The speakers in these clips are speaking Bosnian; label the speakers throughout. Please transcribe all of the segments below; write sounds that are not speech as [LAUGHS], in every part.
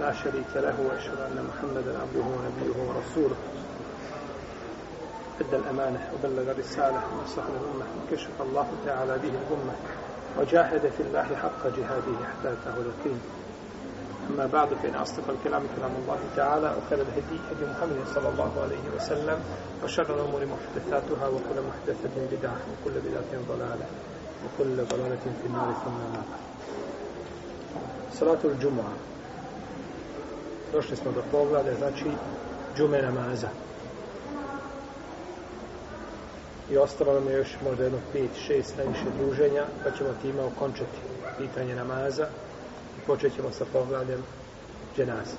Speaker 1: لا شريك له وأشهد أن محمدا عبده ونبيه ورسوله أدى الأمانة وبلغ الرسالة ونصح الأمة وكشف الله تعالى به الأمة وجاهد في الله حق جهاده حتى أتاه اليقين أما بعد فإن أصدق الكلام كلام الله تعالى وخير الهدي هدي محمد صلى الله عليه وسلم وشر الأمور محدثاتها وكل محدثة بدعة وكل بدعة ضلالة وكل ضلالة في النار ثم بعد. صلاة الجمعة došli smo do poglade, znači džume namaza. I ostalo nam je još možda jedno 5, 6 najviše druženja, pa ćemo time okončati pitanje namaza i počet ćemo sa pogledem dženaza.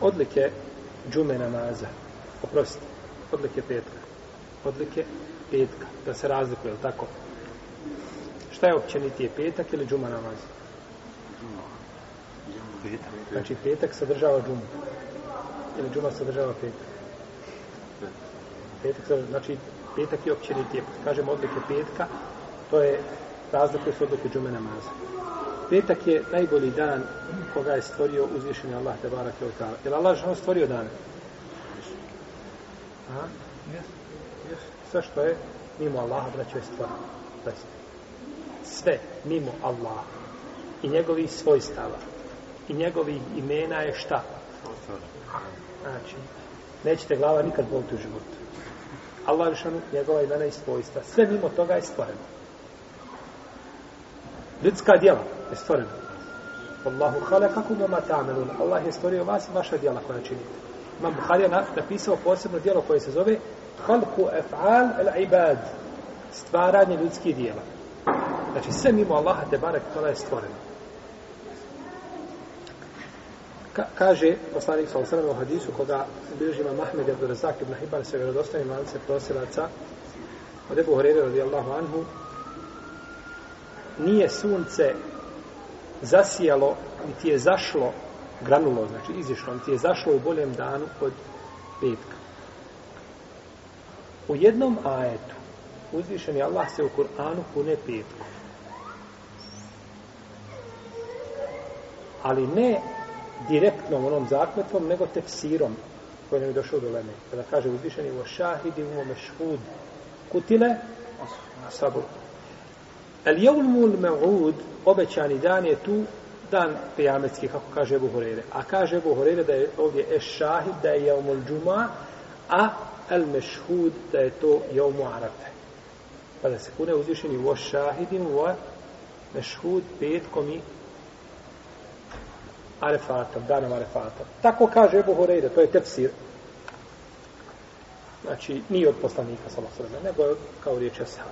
Speaker 1: Odlike džume namaza, oprostite, odlike petka, odlike petka, da se razlikuje, tako? Šta je općenitije, petak ili džuma namaza? Petak. Znači petak sadržava džumu. Ili džuma sadržava petak. Petak sadržava, znači petak je općeni tijep. Kažem odlike petka, to je razlika koja su odlike džume namaza. Petak je najbolji dan koga je stvorio uzvišenje Allah te barak je otala. Je Allah žena stvorio dan? Aha. Sve što je mimo Allaha, braćo je stvorio. Sve, mimo Allaha i njegovih svojstava i njegovih imena je šta? Znači, nećete glava nikad boliti u životu. Allah je šanu njegova imena i svojstva. Sve mimo toga je stvoreno. Ljudska djela je stvorena. Allahu hale kako mu matamelun. Allah je stvorio vas i vaša djela koja činite. Imam Buharija napisao posebno djelo koje se zove Halku efal el ibad. Stvaranje ljudskih djela. Znači sve mimo Allaha te barek tola je stvoreno. Ka, kaže poslanik sa osanem u hadisu koga bilježi imam Ahmed Abdu Razak ibn Hibar se vjerodostanim lance prosilaca od Ebu Horeira radijallahu anhu nije sunce zasijalo niti je zašlo granulo, znači izišlo, niti je zašlo u boljem danu od petka. U jednom ajetu uzvišen je Allah se u Kur'anu pune petku. Ali ne direktno onom zakletvom, nego tefsirom koji nam je došao do Leme. Kada kaže uzvišeni o šahidi u mešhud kutile sabu. El jeulmul me'ud obećani dan je tu dan pijametski, kako kaže Ebu Horeire. A kaže Ebu Horeire da je ovdje e šahid, da je jeumul džuma, a el mešhud da je to jeumu arate. Pa da se kune uzvišeni o šahidim o mešhud petkom i Arefatom, danom Arefatom. Tako kaže Ebu Horeire, to je tefsir. Znači, nije od poslanika, samo sveme, nego je od, kao riječ Esha.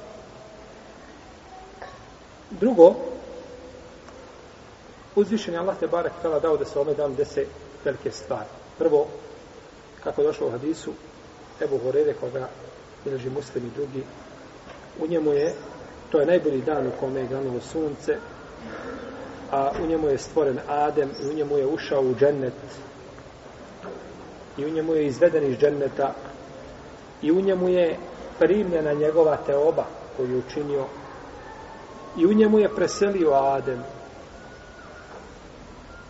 Speaker 1: Drugo, uzvišen je Allah te barak tala dao da se ome dan dese velike stvari. Prvo, kako je došlo u hadisu, Ebu Horeire, koga bilježi muslim i drugi, u njemu je, to je najbolji dan u kome je granulo sunce, a u njemu je stvoren Adem i u njemu je ušao u džennet i u njemu je izveden iz dženneta i u njemu je primljena njegova teoba koju je učinio i u njemu je preselio Adem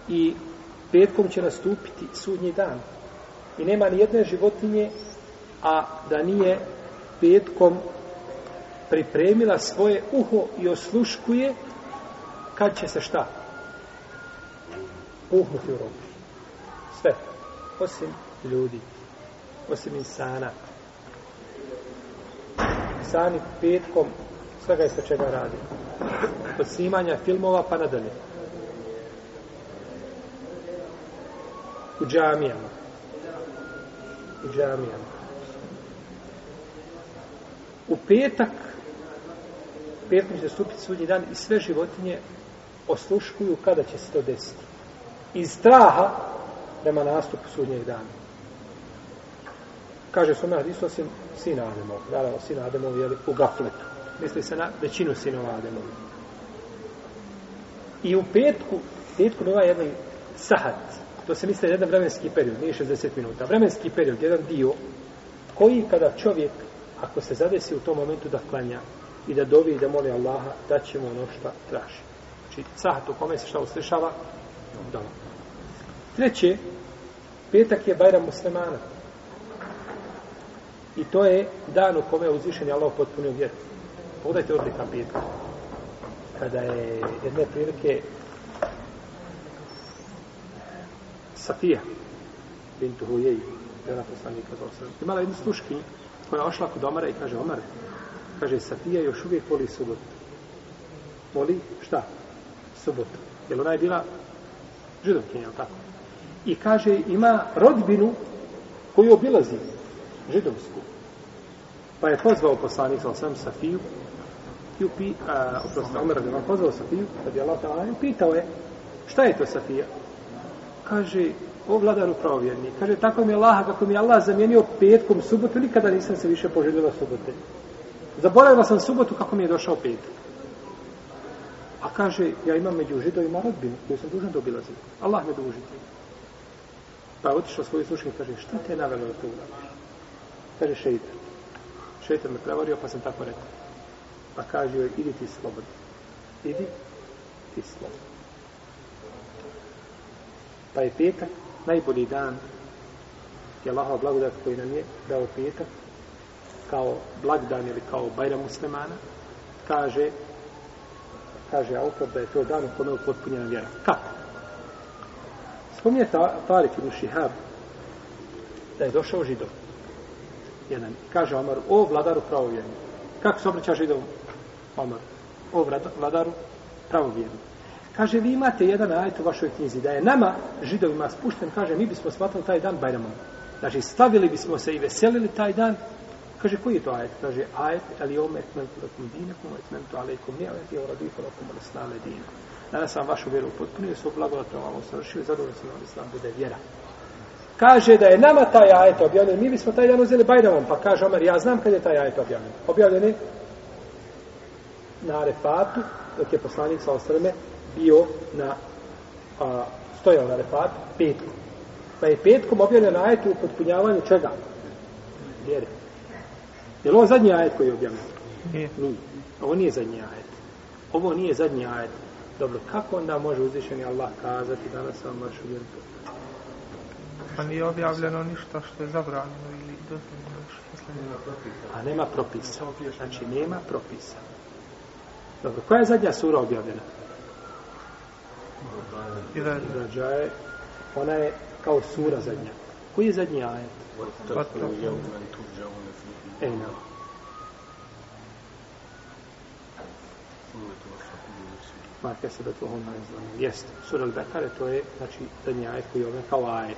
Speaker 1: i petkom će nastupiti sudnji dan i nema ni jedne životinje a da nije petkom pripremila svoje uho i osluškuje kad će se šta? Puhnuti u rogu. Sve. Osim ljudi. Osim insana. Insani petkom svega je sa čega radi. Od snimanja filmova pa nadalje. U džamijama. U džamijama. U petak petkom će stupiti sudnji dan i sve životinje osluškuju kada će se to desiti. Iz straha prema nastupu sudnjeg dana. Kaže su mehad Isosim, sina Ademov. Naravno, sina Ademov je u gafletu. Misli se na većinu sinova Ademov. I u petku, petku bila jedan sahat. To se misli jedan vremenski period, nije 60 minuta. Vremenski period, jedan dio, koji kada čovjek, ako se zadesi u tom momentu da klanja i da dovi i da moli Allaha, da ćemo ono što traži. Znači, sahat u kome se šta uslišava? Dobro. Treće, petak je Bajram muslimana. I to je dan u kome je uzvišen je Allah potpunio vjeru. Pogledajte ovdje kam petak. Kada je jedne prilike Safija, bintu Hujeju, jedna poslanika, imala jednu sluški koja je ošla kod Omara i kaže, Omare, kaže, Safija još uvijek voli subotu. Voli šta? subota. Jer ona je bila židovkinja, je tako? I kaže, ima rodbinu koju obilazi židovsku. Pa je pozvao poslanik, sam sam Safiju, i upi, a, oprosti, Omer, je pozvao Safiju, kad je Allah i pitao je, šta je to Safija? Kaže, o vladaru pravovjerni, kaže, tako mi je Allah, kako mi je Allah zamijenio petkom subotu, nikada nisam se više poželjela subote. Zaboravila sam subotu kako mi je došao petak. A kaže, ja imam među židovima rodbinu, koju sam dužan dobila zidu. Allah me duži ti. Pa je otišao svoju slušnju i kaže, šta te je navjelo da to uradiš? Kaže, šeitan. Šeitan me prevario, pa sam tako rekao. Pa kaže joj, idi ti slobodno. Idi ti slobodno. Pa je petak, najbolji dan, je Allahova blagodat koji nam je dao petak, kao blagdan ili kao bajra muslimana, kaže, kaže autor da je to dan u kome je potpunjena vjera. Kako? Spominje ta, Tarik ibn Šihab da je došao židov. Jedan. Kaže Omar, o vladaru pravovjerni. Kako se obraća židov Omar? O vladaru pravovjerni. Kaže, vi imate jedan ajet u vašoj knjizi, da je nama, židovima, spušten, kaže, mi bismo smatrali taj dan Bajramom. Znači, stavili bismo se i veselili taj dan, Kaže, koji je to ajet? Kaže, ajet, ali ome etmentu lakum dinakum, etmentu alaikum ne, ajet je uradifu lakum alislame dina. Danas sam vašu vjeru potpunio, svoj blagodat vam osvršio i zadovoljno sam vam islam bude vjera. Kaže da je nama taj ajet objavljen, mi bismo taj dan uzeli Bajramom, pa kaže Omer, ja znam kad je taj ajet objavljen. Objavljen je na Arefatu, dok je poslanik sa osrme bio na, a, stojao na Arefatu, petkom. Pa je petkom objavljen ajet u potpunjavanju čega? Vjeri. Je li ovo zadnji ajet koji je objavljen? Nije. nije. Ovo nije zadnji ajet. Ovo nije zadnji ajet. Dobro, kako onda može uzvišeni Allah kazati danas vam vaš uvijen to? Pa nije objavljeno
Speaker 2: ništa što je zabranjeno ili dozvoljeno
Speaker 1: što je nema propisa. A nema propisa. Znači, nema propisa. Dobro, koja je zadnja sura objavljena? Irađaje. Ona je kao sura zadnja. Koji je zadnji ajet? Batra. Batra.
Speaker 2: Ejna. Marka
Speaker 1: se
Speaker 2: da tvojom ne
Speaker 1: znamo. Jeste. Sura al-Bekare, to je, znači, zadnji ajet koji je ovaj kao ajet.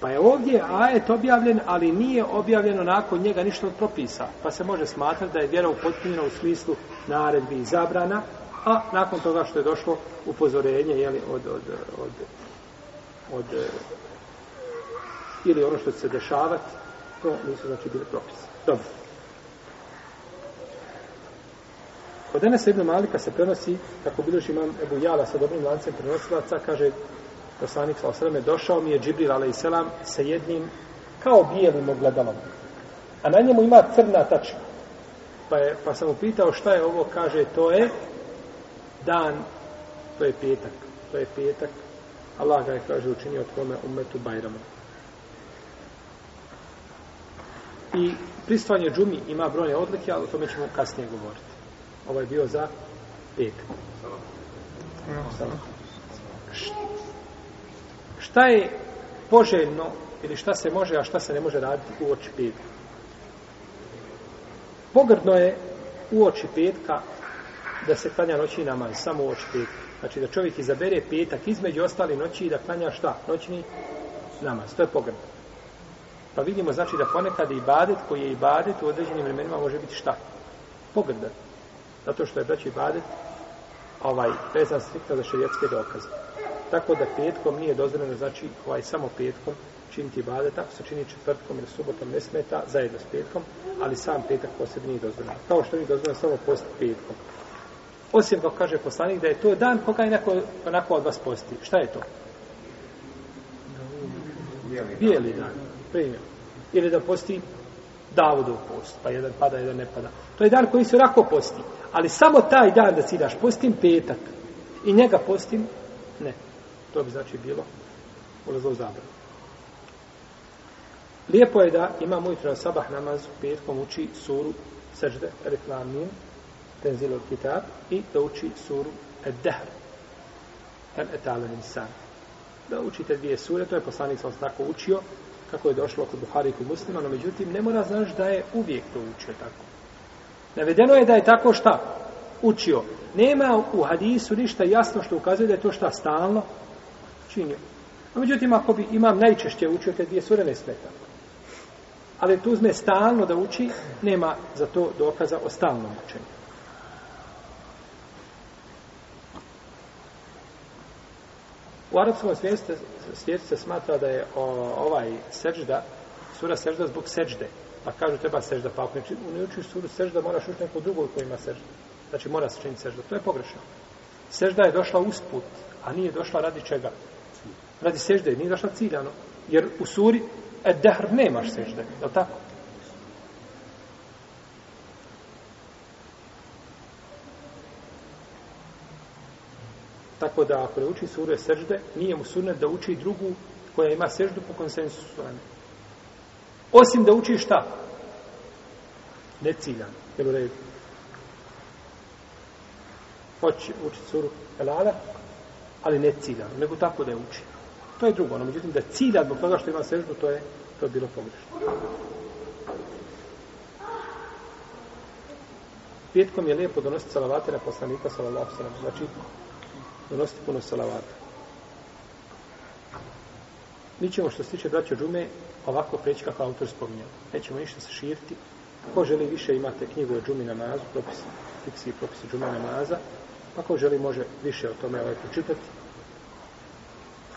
Speaker 1: Pa je ovdje ajet objavljen, ali nije objavljeno nakon njega ništa od propisa. Pa se može smatrati da je vjera upotpunjena u smislu naredbi i zabrana, a nakon toga što je došlo upozorenje jeli, od, od, od, od, od ili ono što će se dešavati, To nisu znači bile propise. Dobro. Kod Enes Ibn Malika se prenosi, kako biloži imam Ebu Jala sa dobrim lancem prenosilaca, kaže, poslanik sa osreme, došao mi je Džibril alaih selam sa jednim kao bijelim ogledalom. A na njemu ima crna tačka. Pa, je, pa sam upitao šta je ovo, kaže, to je dan, to je petak, to je petak. Allah ga je, kaže, učinio tome umetu Bajramu. I pristanje džumi ima brojne odlike, ali o tome ćemo kasnije govoriti. Ovo je bio za pet. Šta je poželjno ili šta se može, a šta se ne može raditi u oči petka? Pogrdno je u oči petka da se klanja noći namaz, samo u oči petka. Znači da čovjek izabere petak između ostali noći i da klanja šta? Noćni namaz. To je pogrdno. Pa vidimo znači da ponekad ibadet koji je ibadet u određenim vremenima može biti šta? Pogrdan. Zato što je braći ibadet ovaj, vezan strikta za šarijetske dokaze. Tako da petkom nije dozvoljeno znači ovaj samo petkom činiti ibadet, ako se čini četvrtkom ili subotom ne smeta zajedno s petkom, ali sam petak posebno nije dozvoljeno. Kao što nije dozvoljeno samo post petkom. Osim kako kaže poslanik da je to dan koga je neko, onako od vas posti. Šta je to? Bijeli dan. Bijeli dan primjer. Ili da posti Davudov post, pa jedan pada, jedan ne pada. To je dan koji se rako posti. Ali samo taj dan da si daš, postim petak i njega postim, ne. To bi znači bilo ulazlo u zabranu. Lijepo je da ima ujutro na sabah namaz petkom uči suru sežde reklamin tenzilo kitab i da uči suru eddehr el etale nisan. Da učite dvije sure, to je poslanik sam tako učio, kako je došlo kod Buhari kod muslima, no međutim ne mora znaš da je uvijek to učio tako. Navedeno je da je tako šta? Učio. Nema u hadisu ništa jasno što ukazuje da je to šta stalno činio. A međutim, ako bi imam najčešće učio te dvije sure, ne smeta. Ali tu uzme stalno da uči, nema za to dokaza o stalnom učenju. U arapskom svijetu se smatra da je o, ovaj sežda, sura sežda zbog sežde. Pa kažu treba sežda, pa ako ne učiš suru sežda, moraš učiti neku drugu koja ima sežda. Znači mora se činiti sežda. To je pogrešno. Sežda je došla usput, a nije došla radi čega? Radi sežde, nije došla ciljano. Jer u suri Ed-Dahr nemaš sežde, je li tako? Tako da ako ne uči suru sežde, nije mu sunet da uči drugu koja ima seždu po konsensusu. Osim da uči šta? Ne ciljan. Jel u redu? Hoće učiti suru Elala, ali ne ciljan. Nego tako da je uči. To je drugo. No, međutim, da cilja zbog toga što ima seždu, to je to je bilo pogrešno. Pjetkom je lijepo donositi salavate na poslanika, salavate na poslanika, znači, donositi puno salavata. Mi ćemo što se tiče braća džume ovako preći kako autor spominjao. Nećemo ništa se širiti. Ko želi više imate knjigu o džumi namazu, propisi, fiksi i propisi džume namaza, pa ko želi može više o tome ovaj počitati.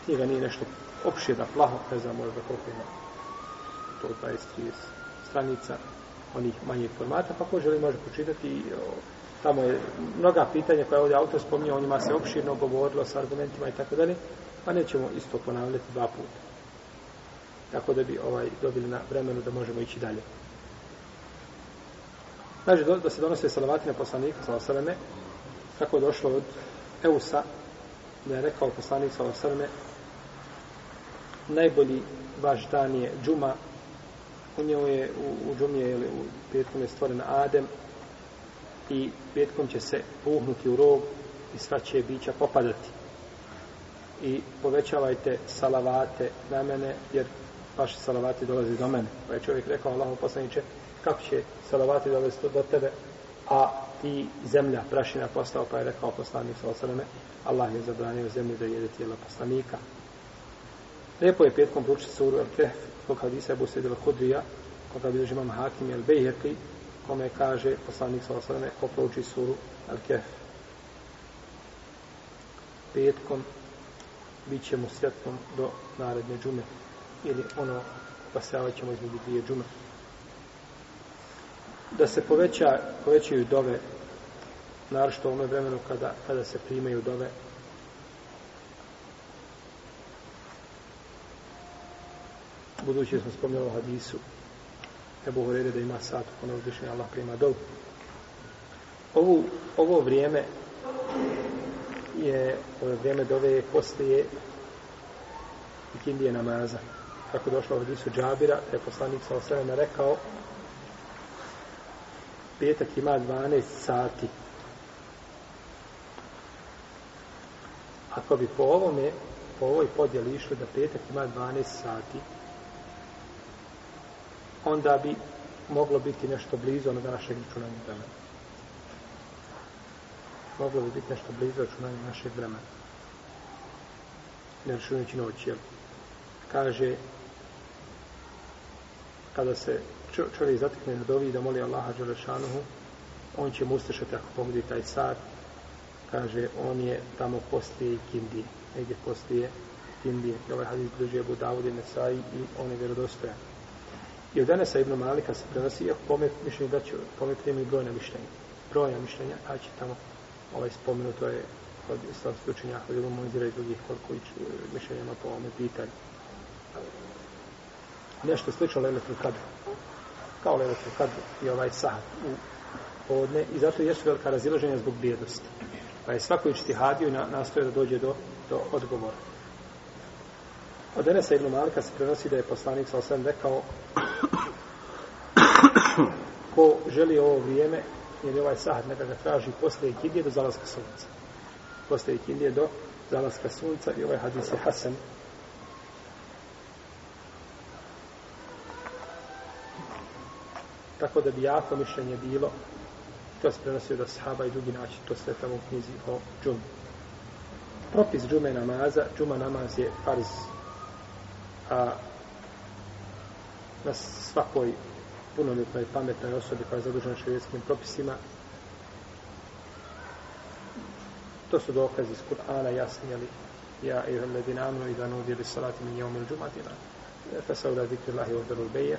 Speaker 1: Knjiga nije nešto opšira, plaho, ne znam možda koliko ima to 20-30 stranica onih manjih formata, pa ko želi može počitati i o, tamo je mnoga pitanja koja je ovdje autor spominjao, o njima se opširno govorilo s argumentima i tako dalje, pa nećemo isto ponavljati dva puta. Tako da bi ovaj dobili na vremenu da možemo ići dalje. Znači, do, da se donose salavati na poslanika, sa osaleme, kako je došlo od Eusa, da je rekao poslanik sa osaleme, najbolji vaš dan je džuma, u njoj je, u, u džumi je, u petkom je stvorena Adem, i petkom će se puhnuti u rog i sva će bića popadati. I povećavajte salavate na mene, jer vaši salavati dolaze do mene. Pa je čovjek rekao, Allaho poslaniče, kako će salavati dolaziti do tebe, a ti zemlja prašina postao, pa je rekao poslanik sa osrame, Allah je zabranio zemlju da jede tijela poslanika. Lepo je petkom pručiti suru Al-Kehf, kog hadisa Ebu Sredila Kudrija, kog hadisa Žimam Hakim Al-Bejheqi, kome kaže poslanik sa osvrame ko prouči suru Al-Kef. Petkom bit ćemo svjetlom do naredne džume. Ili ono pasavat ćemo između dvije džume. Da se poveća, povećaju dove, narošto u ono vremenu kada, kada se primaju dove, budući smo spomnjali o hadisu, Ebu Horeire da ima sat u kome uzvišenje Allah prima dobu. Ovo, ovo vrijeme je, ovo vrijeme dove je postoje ikindije namaza. Kako došlo u hadisu Džabira, da je poslanik sa osrema rekao petak ima 12 sati. Ako bi po ovome, po ovoj podjeli išli da petak ima 12 sati, onda bi moglo biti nešto blizu onoga našeg računanja vremena. Moglo bi biti nešto blizu računanja našeg vremena. Ne računajući noć, jel? Kaže, kada se čovjek zatekne na dovi da moli Allaha Đelešanuhu, on će mu ustešati ako pogodi taj sat. Kaže, on je tamo poslije Kindije. Negdje poslije Kindije. I ovaj hadis bliže je Budavud i Nesaj i on je vjerodostojan. I od Enesa ibn Malika se prenosi, iako pomet, mišljenje da će pomet primiti brojna mišljenja. Brojna mišljenja, pa će tamo ovaj spomenu, to je kod islamske učenja, kod ilom monzira i drugih kod koji mišljenja ima po ovome pitanju. Nešto slično Lemetru Kadru. Kao Lemetru Kadru i ovaj sahat u podne. I zato je velika razilaženja zbog bijednosti. Pa je svako ištihadio i nastoje da dođe do, do odgovora. Od Enesa ibn Malika se prenosi da je poslanik sa osvijem rekao ko želi ovo vrijeme, jer je ovaj sahad neka ga traži poslije ikindije do zalaska sunca. Poslije ikindije do zalaska sunca i ovaj hadis je Hasan. Tako da bi jako mišljenje bilo to se prenosio da sahaba i drugi način to sve tamo u knjizi o džumu. Propis džume namaza, džuma namaz je farz a na svakoj punoljetnoj pametnoj osobi koja je zadužena šarijetskim propisima to su dokazi iz Kur'ana jasni ali ja i hum ledina amnu i danu djeli salati min jeumil džumatina fesavda zikri lahi urdaru lbeje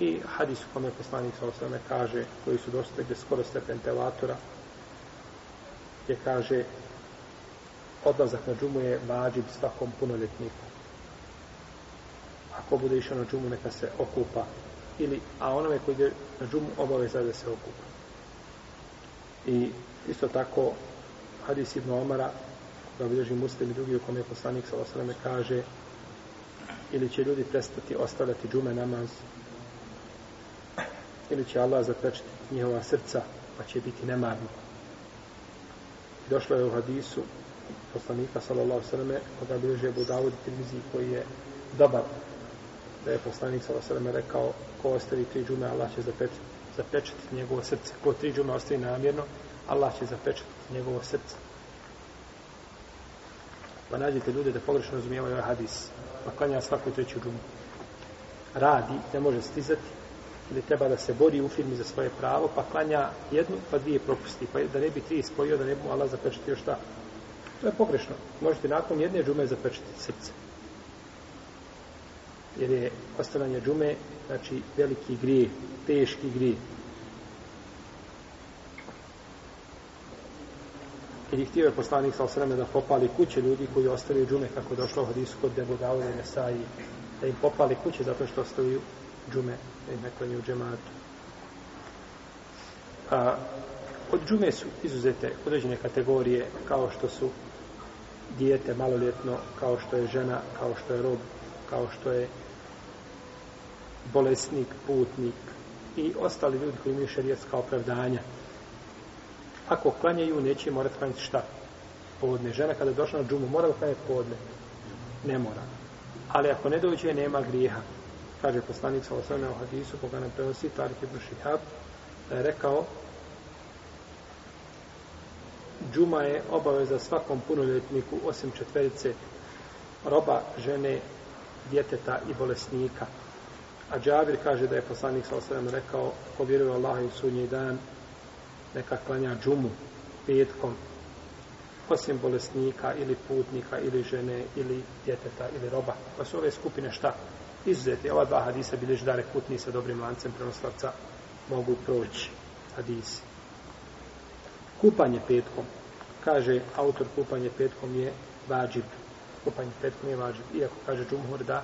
Speaker 1: i hadis u kome poslanik sa osvrame kaže koji su dostegli skoro stepen telatora gdje kaže odlazak na džumu je vađib svakom punoljetniku ako bude išao ono na džumu, neka se okupa. Ili, a onome koji ide na džumu, obaveza da se okupa. I isto tako, Hadis ibn Omara, da obilježi muslim i drugi u kome je poslanik sa osaleme, kaže ili će ljudi prestati ostavljati džume namaz, ili će Allah zatečiti njihova srca, pa će biti nemarni. Došlo je u hadisu poslanika sallallahu sallam koga bilože Budavud Tirmizi koji je dobar da je poslanik sa vasaleme rekao ko ostavi tri džume, Allah će zapeč, zapečati njegovo srce. Ko tri džume ostavi namjerno, Allah će zapečati njegovo srce. Pa nađite ljude da pogrešno razumijevaju ovaj hadis. Pa klanja svaku treću džumu. Radi, ne može stizati, ili treba da se bori u firmi za svoje pravo, pa klanja jednu, pa dvije propusti. Pa da ne bi tri spojio, da ne bi mu Allah zapečati još šta. To je pogrešno. Možete nakon jedne džume zapečati srce jer je ostavljanje džume znači veliki grije, teški grije. Jer je htio je poslanik sa osreme da popali kuće ljudi koji ostavljaju džume kako je došlo u hadisu kod Debodavu i Nesaji da im popali kuće zato što ostavljaju džume i neklanju džematu. A, od džume su izuzete određene kategorije kao što su dijete maloljetno, kao što je žena, kao što je rob, kao što je bolesnik, putnik i ostali ljudi koji imaju šerijetska opravdanja. Ako klanjaju, neće morati klanjati šta? Podne. Žena kada je došla na džumu, mora da klanje podne? Ne mora. Ali ako ne dođe, nema grijeha. Kaže poslanik sa osnovne u hadisu, koga nam prenosi, Tarik ibn Šihab, da je rekao, džuma je obaveza svakom punoljetniku, osim četverice roba, žene, djeteta i bolesnika. A Džabir kaže da je poslanik sa osvrame rekao, ko vjeruje Allah i sudnji dan, neka klanja džumu petkom, osim bolesnika ili putnika ili žene ili djeteta ili roba. Pa su ove skupine šta? Izuzete, ova dva hadisa bilež dare putni sa dobrim lancem prenoslavca mogu proći hadisi. Kupanje petkom, kaže autor kupanje petkom je vađib. Kupanje petkom je vađib. Iako kaže džumhur da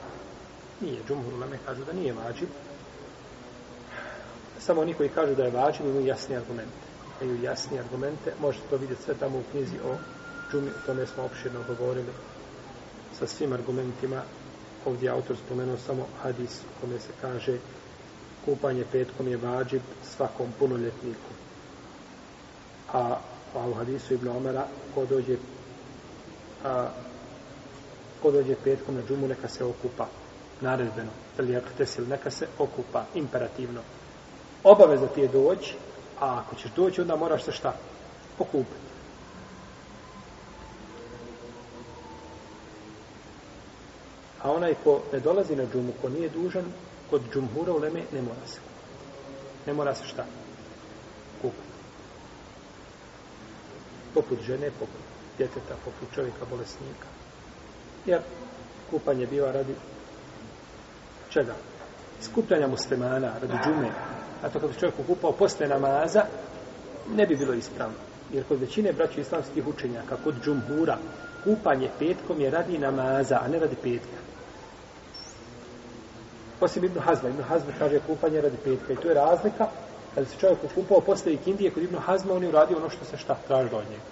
Speaker 1: Nije, džumhur uleme kažu da nije vađiv. Samo oni koji kažu da je vađiv imaju jasni argumente. Imaju jasni argumente. Možete to vidjeti sve tamo u knjizi o džumi. O tome smo opširno govorili sa svim argumentima. Ovdje autor spomenuo samo hadis u kome se kaže kupanje petkom je vađiv svakom punoljetniku. A, a u hadisu Ibn Omara ko dođe, a, ko dođe petkom na džumu neka se okupa naredbeno, el jaktesil, neka se okupa, imperativno. Obaveza ti je doći, a ako ćeš doći, onda moraš se šta? Okupiti. A onaj ko ne dolazi na džumu, ko nije dužan, kod džumhura u Leme ne mora se. Ne mora se šta? Kupiti. Poput žene, poput djeteta, poput čovjeka, bolesnika. Jer kupanje biva radi čega? Skupljanja muslimana radi džume. A to kad bi čovjek okupao posle namaza, ne bi bilo ispravno. Jer kod većine braća islamskih učenjaka, kod džumhura, kupanje petkom je radi namaza, a ne radi petka. Osim Ibnu Hazma. Ibnu Hazma kaže kupanje radi petka. I tu je razlika. Kada se čovjek okupao posle ikindije kod Ibnu Hazma, on je uradio ono što se šta traži od njega.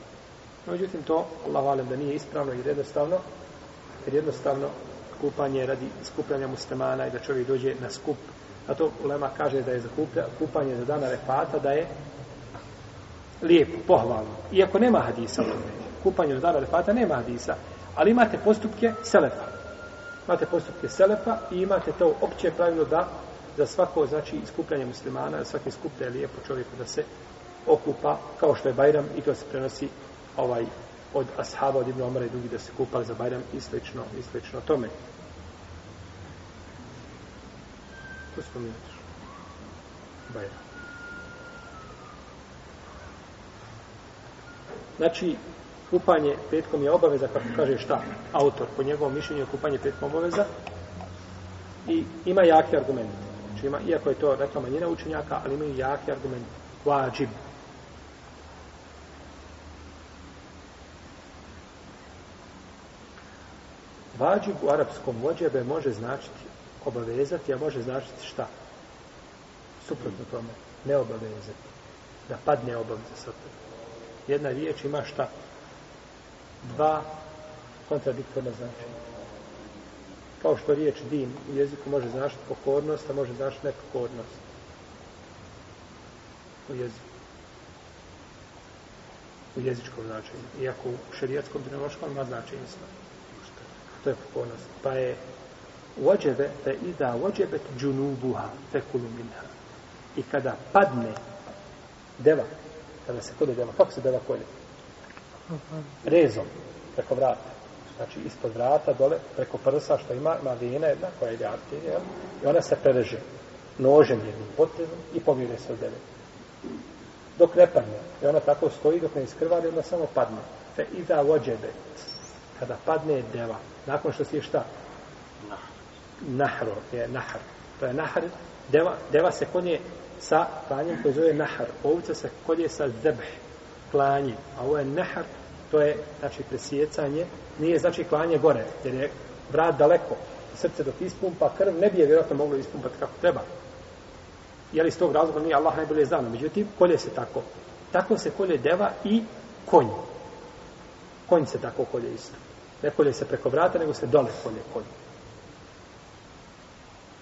Speaker 1: No, međutim, to, Allah valim, da nije ispravno i jednostavno, jer jednostavno kupanje radi skupljanja muslimana i da čovjek dođe na skup. A to Lema kaže da je za kuplja, kupanje za dana refata da je lijepo, pohvalno. Iako nema hadisa, kupanje za dana refata nema hadisa, ali imate postupke selefa. Imate postupke selefa i imate to opće pravilo da za svako, znači, skupljanje muslimana, za svaki skuplja je lijepo čovjeku da se okupa, kao što je Bajram i to se prenosi ovaj od ashaba, od Ibn Omara i drugi da se kupali za Bajram i slično, i slično tome. To smo mi Bajram. Znači, kupanje petkom je obaveza, kako kaže šta? Autor, po njegovom mišljenju je kupanje petkom obaveza i ima jake argumente. Znači, ima, iako je to rekla dakle, manjina učenjaka, ali imaju jake argumente. Vajib. Vađib u arapskom vođebe može značiti obavezati, a može značiti šta? Suprotno tome. Ne obavezati. Da padne obaveza sa tebe. Jedna riječ ima šta? Dva kontradiktorna značenja. Kao što riječ din u jeziku može značiti pokornost, a može značiti nepokornost. U jeziku u jezičkom značenju. Iako u šerijetskom, dinološkom ima značenje svoje to je pokornost. Pa je vođebe, fe ida vođebet džunubuha, fe minha. I kada padne deva, kada se kode deva, kako se deva kolje? Rezom, preko vrata. Znači, ispod vrata, dole, preko prsa, što ima, ima vena jedna, koja ide artinija, i ona se preže nožem jednim potrebom i pomire se od deve. Dok ne padne. I ona tako stoji, dok ne iskrvari, onda samo padne. Fe ida vođebet. Fe ida vođebet kada padne deva, nakon što si je šta? Nahro, je nahar. To je nahar, deva, deva se konje sa klanjem koje zove nahar, ovca se konje sa zebh, klanje, a ovo je nahar, to je, znači, presjecanje, nije, znači, klanje gore, jer je vrat daleko, srce dok ispumpa krv, ne bi je vjerojatno moglo ispumpati kako treba. Jel iz tog razloga nije Allah najbolje znao, međutim, kolje se tako. Tako se kolje deva i konj. Konj se tako kolje isto. Ne kolje se preko vrata, nego se dole kolje konj.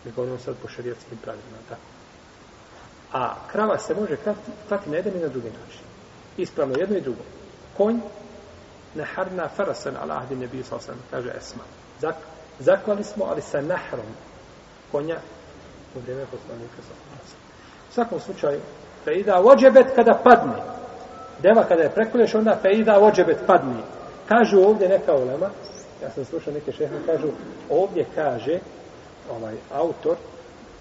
Speaker 1: Ne govorimo sad po šarijetskim pravilima, tako. A krava se može klati, klati na jedan i na drugi način. Ispravno jedno i drugo. Konj neharna farasan ala ahdi nebiju sa osam, kaže Esma. Zak, zaklali smo, ali sa nahrom konja u vrijeme poslanika sa osam. U svakom slučaju, fe ida ođebet kada padne, deva kada je prekulješ, onda feida ođebet padni. Kažu ovdje neka ulema, ja sam slušao neke šehe, kažu, ovdje kaže ovaj autor,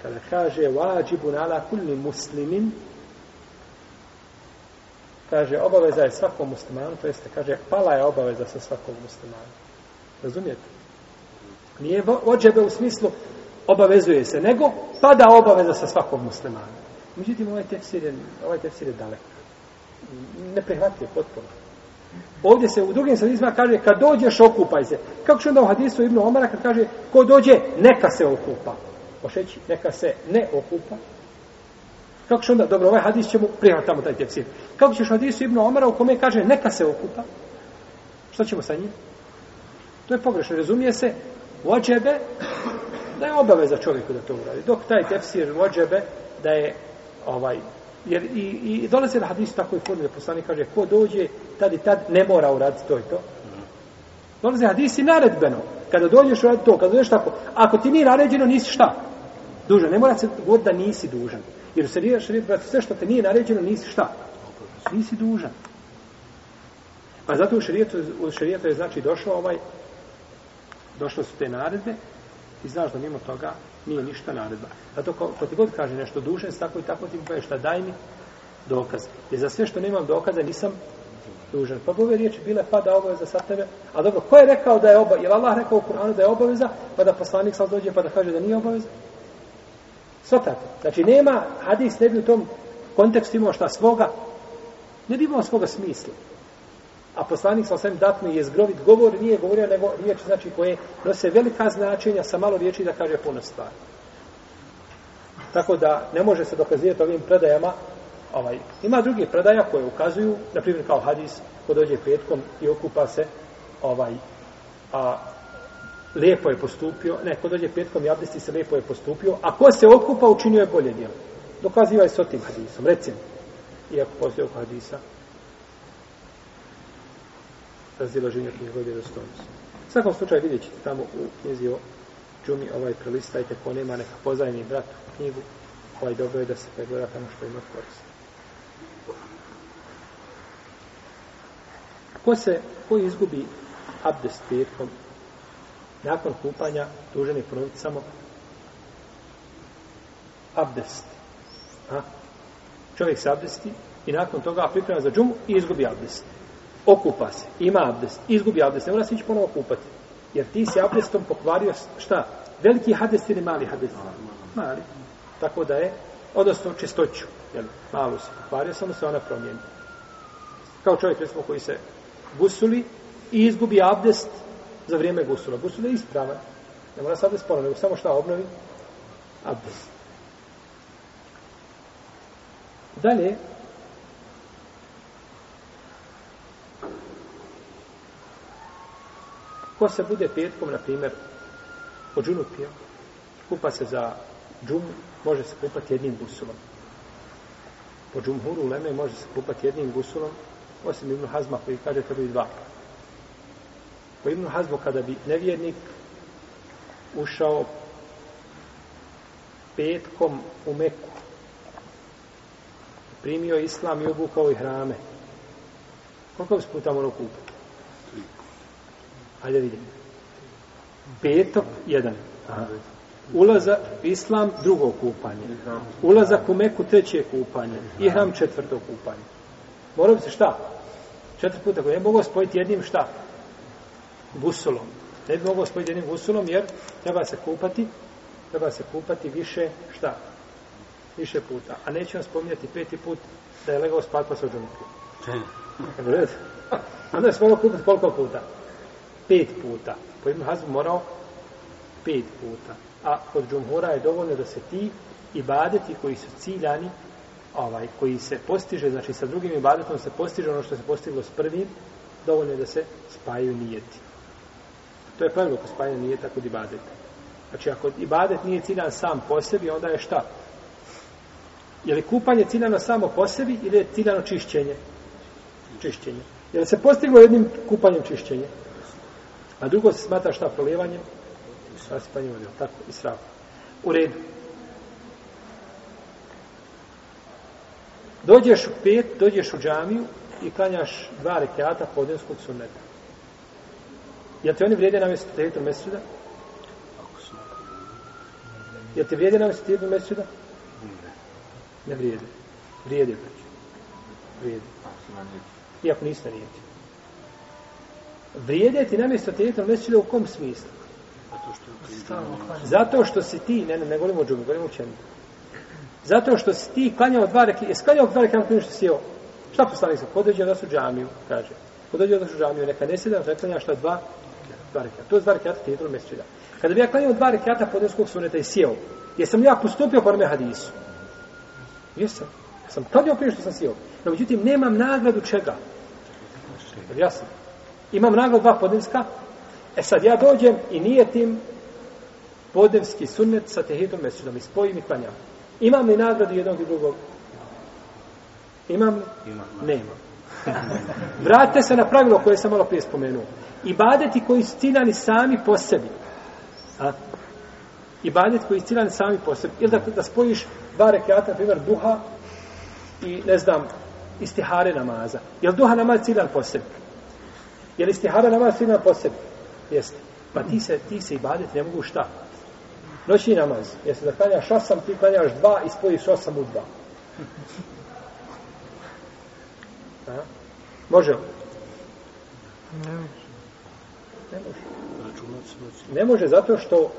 Speaker 1: kada kaže vađibu nala kulli muslimin, kaže, obaveza je svakom muslimanu, to jeste, kaže, pala je obaveza sa svakom muslimanu. Razumijete? Nije ođebe u smislu obavezuje se, nego pada obaveza sa svakom muslimanu. Međutim, ovaj tefsir je, ovaj tefsir je daleko ne prihvatio potpuno. Ovdje se u drugim sadizma kaže kad dođeš okupaj se. Kako će onda u hadisu Ibnu Omara kad kaže ko dođe neka se okupa. Ošeći, neka se ne okupa. Kako će onda, dobro, ovaj hadis ćemo prihvatiti tamo taj tepsir. Kako ćeš u hadisu Ibnu Omara u kome kaže neka se okupa. Što ćemo sa njim? To je pogrešno. Razumije se, vođebe, da je obaveza čovjeku da to uradi. Dok taj tepsir vođebe, da je ovaj Jer i, i dolaze na hadisi tako i kod da poslani kaže ko dođe tad i tad ne mora uraditi to i to. Dolaze hadisi naredbeno. Kada dođeš uraditi to, kada dođeš tako. Ako ti nije naređeno, nisi šta? Dužan. Ne mora se god da nisi dužan. Jer se riješ riješ sve što te nije naređeno, nisi šta? Nisi dužan. Pa zato u šarijetu, u šarijetu je znači došao ovaj, došlo su te naredbe, i znaš da mimo toga nije ništa naredba. Zato ko, ko ti god kaže nešto dužen, tako i tako ti kaže šta pa daj mi dokaz. Jer za sve što nemam dokaza nisam dužan. Pa bove riječi bile pa da obaveza sa tebe. A dobro, ko je rekao da je obaveza? Je Allah rekao u Kur'anu da je obaveza, pa da poslanik sam dođe pa da kaže da nije obaveza? Sva tako. Znači nema hadis ne bi u tom kontekstu imao šta svoga, ne bi imao svoga smisla. A poslanik sa osvim datno je zgrovit govor, nije govorio, nego riječ znači koje nose velika značenja sa malo riječi da kaže puno stvari. Tako da ne može se dokazivati ovim predajama. Ovaj, ima drugi predaja koje ukazuju, na primjer kao hadis, ko dođe petkom i okupa se, ovaj, a lijepo je postupio, ne, ko dođe petkom i abdesti se lijepo je postupio, a ko se okupa učinio je bolje djelo. Dokaziva je s otim hadisom, recimo. Iako postoje oko hadisa, razilaženja knjigovodje do stonosti. U svakom slučaju vidjet ćete tamo u knjizi o džumi, ovaj prelistajte, ko nema neka pozajni brat u knjigu, ovaj dobro je da se pregleda tamo što ima koristiti. Ko se, ko izgubi abdest prijetkom nakon kupanja, dužen je ponoviti samo abdest. A? Čovjek se abdesti i nakon toga priprema za džumu i izgubi abdest okupa se, ima abdest, izgubi abdest, ne mora se ići ponovo kupati. Jer ti si abdestom pokvario šta? Veliki hadest ili mali hadest? Mali. Tako da je, odnosno čistoću, jel, malo se pokvario, samo se ona promijeni. Kao čovjek, recimo, koji se gusuli i izgubi abdest za vrijeme gusula. Gusula je ispravan. Ne mora se abdest ponovno, nego samo šta obnovi? Abdest. Dalje, Ko se bude petkom, na primjer, odžunupio, kupa se za džumu, može se kupati jednim gusulom. Po džumhuru u Leme može se kupati jednim gusulom, osim Ibnu Hazma koji kaže treba i dva. Po Ibnu Hazmu kada bi nevjernik ušao petkom u Meku, primio islam i obukao i hrame, koliko bi se puta morao kupiti? Hajde vidim. Petok, jedan. Ulazak islam, drugo kupanje. Ulazak u Meku, treće kupanje. I hram, četvrto kupanje. Morao bi se šta? Četiri puta koji ne mogu spojiti jednim šta? Gusulom. Ne bi mogu spojiti jednim gusulom jer treba se kupati treba se kupati više šta? Više puta. A neću vam spominjati peti put da je legao spati pa se ožemo kupati. Onda je se mogao kupati koliko puta? pet puta. Po Ibn Hazmu morao pet puta. A od džumhura je dovoljno da se ti ibadeti koji su ciljani, ovaj, koji se postiže, znači sa drugim ibadetom se postiže ono što se postiglo s prvim, dovoljno je da se spaju nijeti. To je pravilo ko spaju nijeta kod ibadeta. Znači, ako ibadet nije ciljan sam po sebi, onda je šta? Je li kupanje ciljano samo po sebi ili je ciljano čišćenje? Čišćenje. Je li se postiglo jednim kupanjem čišćenje? A drugo se smatra šta prolijevanjem? Svasipanje vode, tako, i srav. U redu. Dođeš u pet, dođeš u džamiju i klanjaš dva rekiata podijenskog sunneta. Jel ti oni vrijede na mjestu tijetu mesuda? Jel ti vrijede na mjestu tijetu mesuda? Ne vrijede. Vrijede, braću. Vrijede. Iako niste nijeti vrijediti na mjesto tijeta mesile u kom smislu? Zato što, je Zato što si ti, ne, ne, ne govorimo o džubi, govorimo o čemu. Zato što si ti klanjao dva reke, jesi klanjao dva reke, nakon što si jeo. Šta postavili sam? Podređe da su džamiju, kaže. Podređe da su džamiju, neka ne sjedam, neka klanjaš ta dva, dva reke. To je dva reke, ti jedno mesile. Kada bi ja klanjao dva reke, ta podređenskog suneta i sjeo, jesam ja postupio po nome hadisu? Jesam. Sam klanjao prije što sam sjeo. No, međutim, nemam nagradu čega. Jasno imam naglo dva podnevska, e sad ja dođem i nijetim podnevski sunnet sa tehidom mesudom i spojim i klanjam. Imam li nagradu jednog i drugog? Imam? Imam. Nema. [LAUGHS] Vrate se na pravilo koje sam malo prije spomenuo. Ibadeti koji su ciljani sami po sebi. A? Ibadeti koji su ciljani sami po sebi. Ili da, da spojiš dva rekiata, na primjer duha i ne znam, istihare namaza. Jel duha namaz ciljan po sebi? Je li istihara namaz svi na posebi? Jeste. Pa ti se, ti se ibadet ne mogu šta? Noći namaz. Jeste da klanjaš osam, ti klanjaš dva i spojiš osam u dva. A? Može li? Ne može. Ne može. Ne može zato što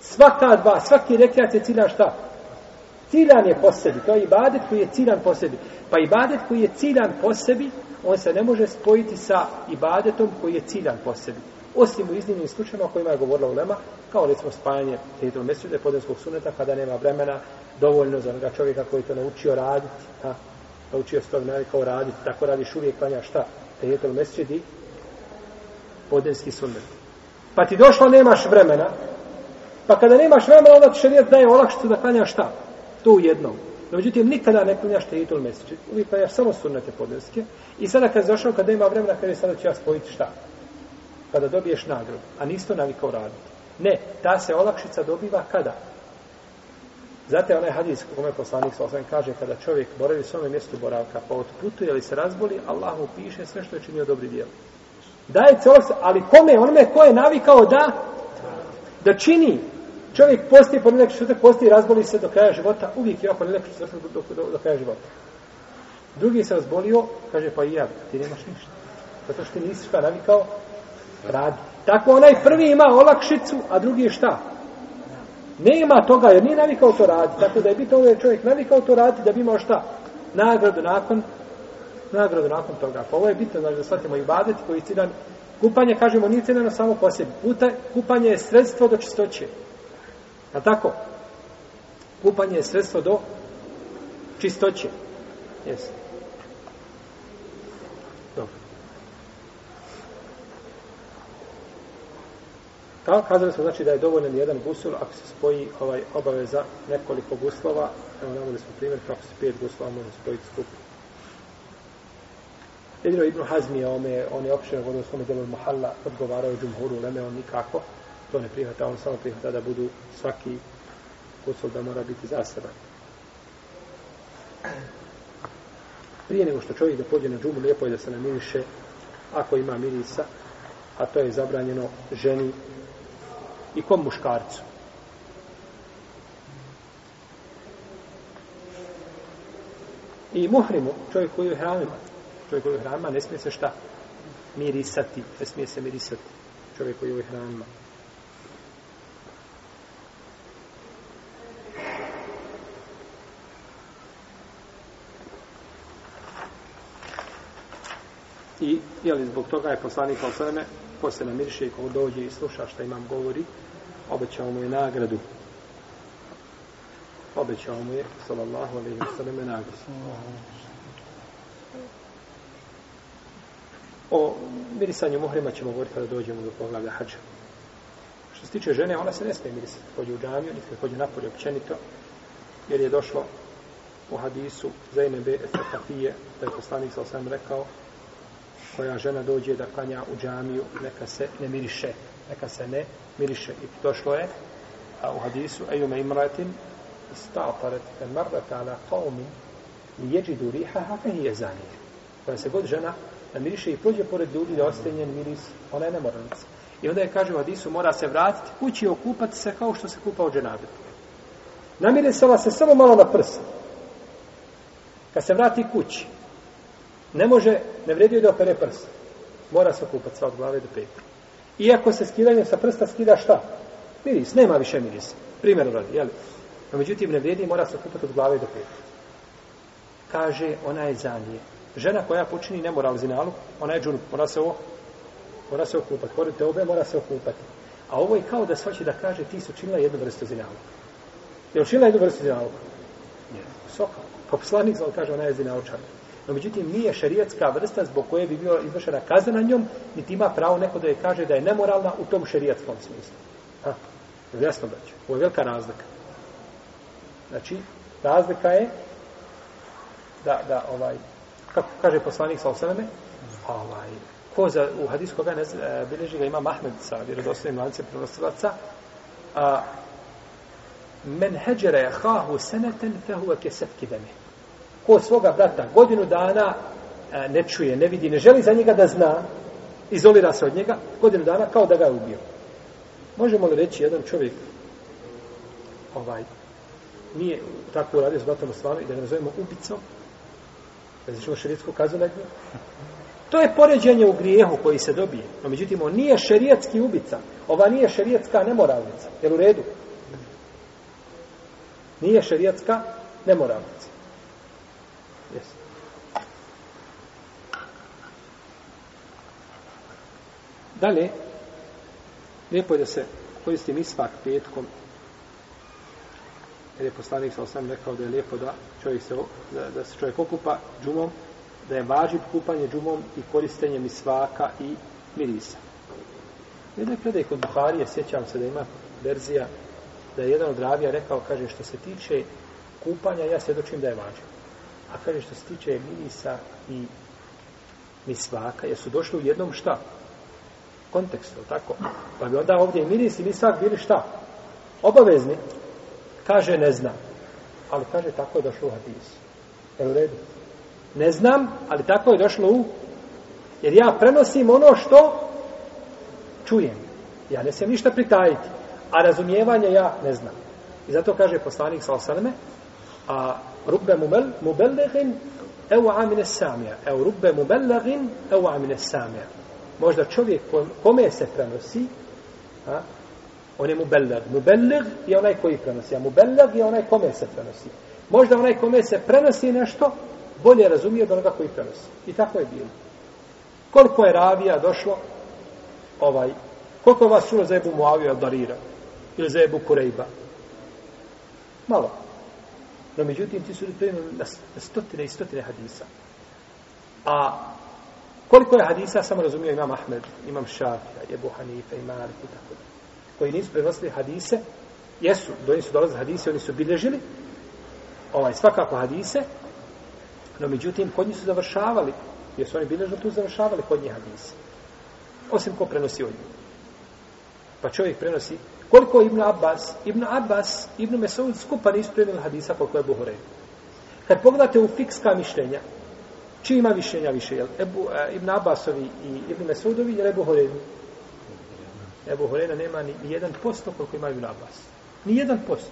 Speaker 1: svaka dva, svaki rekreat je cilja šta? ciljan je po sebi. To je ibadet koji je ciljan po sebi. Pa ibadet koji je ciljan po sebi, on se ne može spojiti sa ibadetom koji je ciljan po sebi. Osim u iznimnim slučajima o kojima je govorila Ulema, kao recimo spajanje Tehidrom Mesude, podenskog suneta, kada nema vremena dovoljno za onoga čovjeka koji je to naučio raditi, ha, naučio se to kao raditi, tako radiš uvijek, klanjaš šta? Tehidrom Mesude, podenski sunet. Pa ti došlo, nemaš vremena, pa kada nemaš vremena, onda ti šarijet daje olakšicu da klanjaš šta? to u jednom. No, međutim, nikada ne klanjaš te idol mesiče. Uvijek klanjaš samo sunnete podelske. I sada kad zašao, kada ima vremena, kada je sada ću ja spojiti šta? Kada dobiješ nagrodu. A nisto navikao raditi. Ne, ta se olakšica dobiva kada? Znate, onaj hadis kako me poslanik sa osam kaže, kada čovjek boravi s ovom mjestu boravka, pa otputuje ili se razboli, Allah mu piše sve što je činio dobri dijel. Daje celo, ali kome? Onome ko je navikao da, da čini. Čovjek posti po nekoj četvrti, posti i razboli se do kraja života, uvijek ima po nekoj četvrti do, do, do, kraja života. Drugi se razbolio, kaže, pa i ja, ti nemaš ništa. Zato što ti nisi šta navikao radi. Tako onaj prvi ima olakšicu, a drugi je šta? Ne ima toga, jer nije navikao to radi. Tako da je bitno ovaj da je čovjek navikao to radi, da bi imao šta? Nagradu nakon nagradu nakon toga. Pa ovo je bitno, znači da shvatimo i badet koji je ciljan. Kupanje, kažemo, nije ciljano samo po sebi. Kupanje je sredstvo do čistoće. Je tako? Kupanje je sredstvo do čistoće. Yes. Dobro. kazali smo znači da je dovoljen jedan gusul ako se spoji ovaj obaveza nekoliko guslova. Evo navodili smo primjer kako se pet guslova može spojiti skupno. Jedino Ibn Hazmi je ome, on je opšteno vodio svome delu Mahalla, odgovarao je Džumhuru, Leme, on nikako, to ne prihvata, on samo prihvata da budu svaki kusul da mora biti zaseban. Prije nego što čovjek da pođe na džumu, lijepo je da se namiriše ako ima mirisa, a to je zabranjeno ženi i kom muškarcu. I muhrimu, čovjek koji je hranima, čovjek koji je hranima, ne smije se šta mirisati, ne smije se mirisati čovjek koji je hranima. I, jeli, zbog toga je poslanik al sveme, ko se namirše i ko dođe i sluša šta imam govori, obećao mu je nagradu. Obećao mu je, sallallahu alaihi wa sallam, nagradu. O mirisanju muhrima ćemo govoriti kada dođemo do poglavlja hađa. Što se tiče žene, ona se ne smije mirisati. Kada pođe u džamiju, niti kada pođe napolje općenito, jer je došlo u hadisu Zajnebe Estafafije, da je poslanik sa osam rekao, svoja žena dođe da klanja u džamiju, neka se ne miriše, neka se ne miriše. I došlo je a u hadisu, a jume imratin, stataret en marrat ala qawmi, jeđidu riha hafe nije zanije. Kada se god žena ne miriše i pođe pored ljudi da ostaje njen miris, ona je nemoralnica. I onda je kaže u hadisu, mora se vratiti kući i okupati se kao što se kupa u dženabetu. Namirisala se samo malo na prsa. Kad se vrati kući, Ne može, ne vredi da opere prst. Mora se okupati sa od glave do peta. Iako se skidanjem sa prsta skida šta? Miris, nema više miris. Primjer radi, jel? No, međutim, ne vredi, mora se okupati od glave do peta. Kaže, ona je za nje. Žena koja počini nemoral zinalu, ona je džunup, mora se ovo, mora se okupati. Pored te obe, mora se okupati. A ovo je kao da svaće da kaže, ti su činila jednu vrstu zinalu. Je li činila jednu vrstu zinalu? Nije. Sokao. Pa poslanik, zelo kaže, ona je zinalučana. No, međutim, nije šerijetska vrsta zbog koje bi bila izvršena kazna na njom, niti ima pravo neko da je kaže da je nemoralna u tom šerijetskom smislu. Ha, jasno da će. Ovo je velika razlika. Znači, razlika je da, da ovaj, kako kaže poslanik sa osaneme, ovaj, ko za, u hadisu koga ne zna, e, bileži ga ima Mahmed sa vjerozostavim lancem prenosilaca, a, men heđere je hahu seneten fehu ke sepki demih ko svoga brata godinu dana e, ne čuje, ne vidi, ne želi za njega da zna, izolira se od njega, godinu dana kao da ga je ubio. Možemo li reći jedan čovjek ovaj, nije tako uradio s bratom Osmanom i da ga nazovemo ubicom, da zišemo širijetsku kazu na njim. To je poređenje u grijehu koji se dobije. No, međutim, on nije šerijetski ubica. Ova nije šerijetska nemoralnica. Jel u redu? Nije šerijetska nemoralnica. Dalje, lijepo je da se koristi misvak petkom, jer je poslanik sa osam rekao da je lijepo da, čovjek se, da, da se čovjek okupa džumom, da je važiv kupanje džumom i koristenje misvaka i mirisa. Jedna je predaj kod Buharije, sjećam se da ima verzija, da je jedan od ravija rekao, kaže, što se tiče kupanja, ja svjedočim da je važiv. A kaže, što se tiče mirisa i misvaka, jer su došli u jednom šta? kontekst, je tako? Pa bi onda ovdje miris i misak bili šta? Obavezni. Kaže, ne znam. Ali kaže, tako je došlo u hadisu. Je u redu? Ne znam, ali tako je došlo u... Jer ja prenosim ono što čujem. Ja ne sam ništa pritajiti. A razumijevanje ja ne znam. I zato kaže poslanik sa osaneme, a rubbe mumel, mubellegin, evo amine samija. Evo rubbe mubellegin, evo amine samija možda čovjek kome se prenosi, a, on je mubelleg. Mubelleg je onaj koji prenosi, a mubelleg je onaj kome se prenosi. Možda onaj kome se prenosi nešto, bolje razumije od onoga koji prenosi. I tako je bilo. Koliko je ravija došlo, ovaj, koliko je vas čulo za Ebu Muavija Darira, ili za Ebu Kurejba? Malo. No, međutim, ti su na stotine i stotine hadisa. A Koliko je hadisa, samo razumio imam Ahmed, imam Šafija, Jebu Hanife, i Malik i tako da. Koji nisu prenosili hadise, jesu, do njih su dolazili hadise, oni su bilježili, ovaj, svakako hadise, no međutim, kod njih su završavali, jesu oni bilježili, tu završavali kod njih hadise. Osim ko prenosi od njih. Pa čovjek prenosi, koliko je Ibn Abbas, Ibn Abbas, Ibn Mesaud skupa nisu prenosili hadisa koliko je Buhurej. Kad pogledate u fikska mišljenja, Čiji ima mišljenja više? Jel? Ebu, e, Ibn Abbasovi i Ibn Mesudovi ili Ebu Horeni? Ebu Horena nema ni, ni jedan posto koliko ima Ibn Abbas. Ni jedan posto.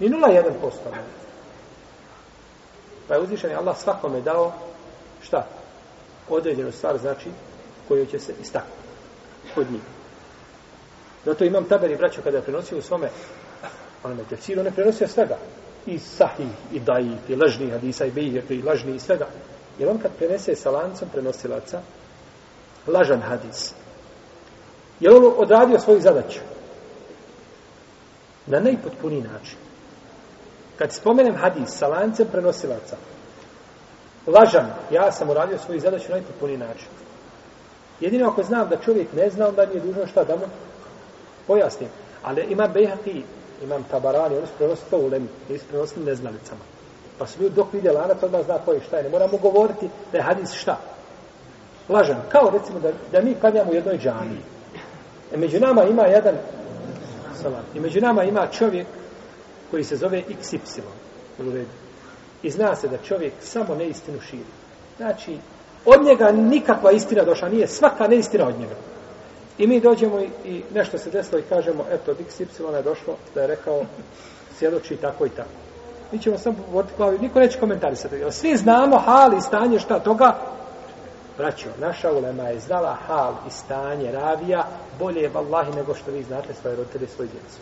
Speaker 1: Ni nula jedan posto. Pa je uzvišen Allah svakome dao šta? Određenu stvar znači koju će se istaknuti kod njih. Zato imam taberi braćo kada je prenosio u svome ono me tefsir, ono je prenosio svega. I sahih, i dajih, i lažni hadisa, i bejih, i lažni, i svega. Jer on kad prenese sa lancom prenosilaca, lažan hadis. Je on odradio svoju zadaću? Na najpotpuniji način. Kad spomenem hadis sa lancem prenosilaca, lažan, ja sam uradio svoju zadaću na najpotpuniji način. Jedino ako znam da čovjek ne zna, onda nije dužno šta da mu pojasnim. Ali imam Bejhati, imam Tabarani, oni su prenosili to u Lemi, nisu prenosili neznalicama. Pa se ljudi dok vidje lanac, onda zna koji šta je. Ne moramo govoriti da je hadis šta. Lažan. Kao recimo da, da mi klanjamo u jednoj džani. E među nama ima jedan salam. I među nama ima čovjek koji se zove XY. I zna se da čovjek samo neistinu širi. Znači, od njega nikakva istina došla nije. Svaka neistina od njega. I mi dođemo i, i nešto se desilo i kažemo, eto, od XY je došlo da je rekao, sjedoči tako i tako mi ćemo sam vrti glavi, niko neće komentarisati. Jer svi znamo hal i stanje šta toga, braćo, naša ulema je znala hal i stanje ravija bolje je vallahi nego što vi znate svoje roditelje i svoje djecu.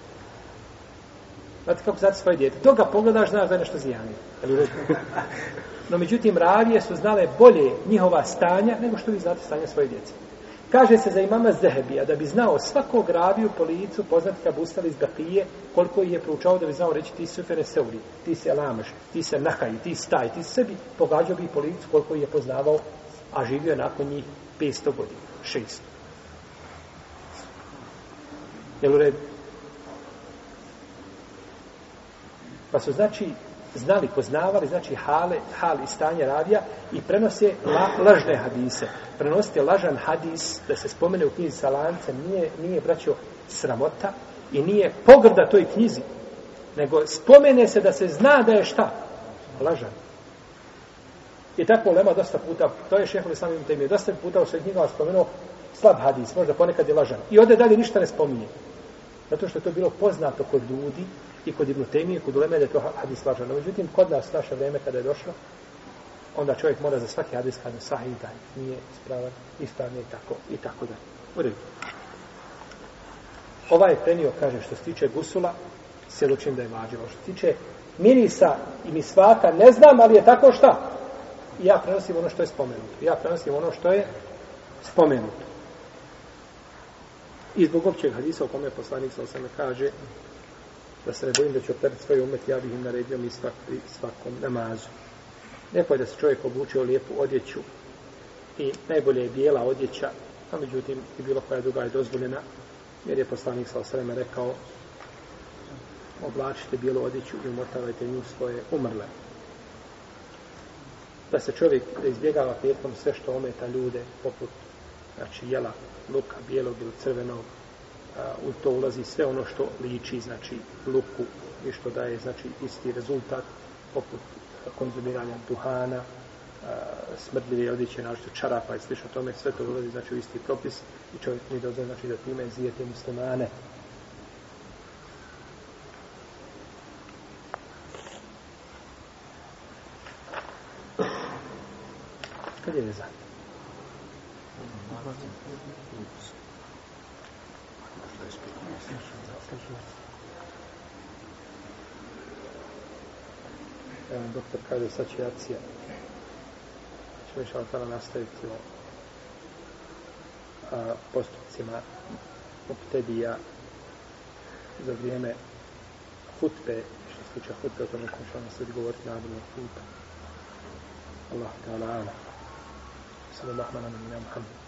Speaker 1: Znate kako znate svoje djete? Toga pogledaš, znaš da je nešto zijani. [LAUGHS] No, međutim, ravije su znale bolje njihova stanja nego što vi znate stanje svoje djece. Kaže se za imama Zehebija da bi znao svakog raviju po licu poznati kao Bustav iz Bakije, koliko ih je proučao da bi znao reći ti su Fereseuri, ti se Lamaš, ti se Nahaj, ti staj, ti sebi, pogađao bi po licu koliko ih je poznavao, a živio je nakon njih 500 godina, 600. Jel u redu? Pa su znači znali, poznavali, znači, hale, hal i stanje ravija i prenose la, lažne hadise. Prenosite lažan hadis da se spomene u knjizi sa lancem, nije, nije braćo sramota i nije pogrda toj knjizi, nego spomene se da se zna da je šta? Lažan. I tako lema dosta puta, to je šehovi samim temi, dosta puta u svojih knjigama spomenuo slab hadis, možda ponekad je lažan. I ode dalje ništa ne spominje. Zato što je to bilo poznato kod ljudi, i kod Ibnu Tejmi, i kod Uleme, da je to hadis važan. No, međutim, kod nas naše vrijeme kada je došlo, onda čovjek mora za svaki hadis kada je sahih i taj, nije ispravan, ispravan i tako, i tako da. U redu. Ovaj prenio, kaže, što se tiče gusula, sjedočim da je vađivo. Što se tiče mirisa i mi svaka, ne znam, ali je tako šta? Ja prenosim ono što je spomenuto. Ja prenosim ono što je spomenuto. I zbog općeg hadisa u kome poslanik sa osame kaže da se ne bojim da će opet svoj umet, ja bih im naredio mi svak, svakom namazu. Neko je da se čovjek obuče u lijepu odjeću i najbolje je bijela odjeća, a međutim i bilo koja druga je dozvoljena, jer je poslanik sa osreme rekao oblačite bijelu odjeću i umotavajte nju svoje umrle. Da se čovjek izbjegava petkom sve što ometa ljude, poput znači, jela, luka, bijelog ili crvenog, u to ulazi sve ono što liči, znači, luku i što daje, znači, isti rezultat, poput konzumiranja duhana, smrdljive odjeće, našto čarapa i slično tome, sve to ulazi, znači, u isti propis i čovjek mi dozve, znači, da time zijete muslimane. Kad je vezan? Mm -hmm. istraživanje. Evo, doktor kaže, sad će jacija. Čemo išao tada nastaviti o a, postupcima optedija za vrijeme hutbe, što se tiče hutbe, o tome ćemo išao nastaviti govoriti na adnog puta. Allah, ta'ala, ala. Salam, ahmanam, ina, muhammed.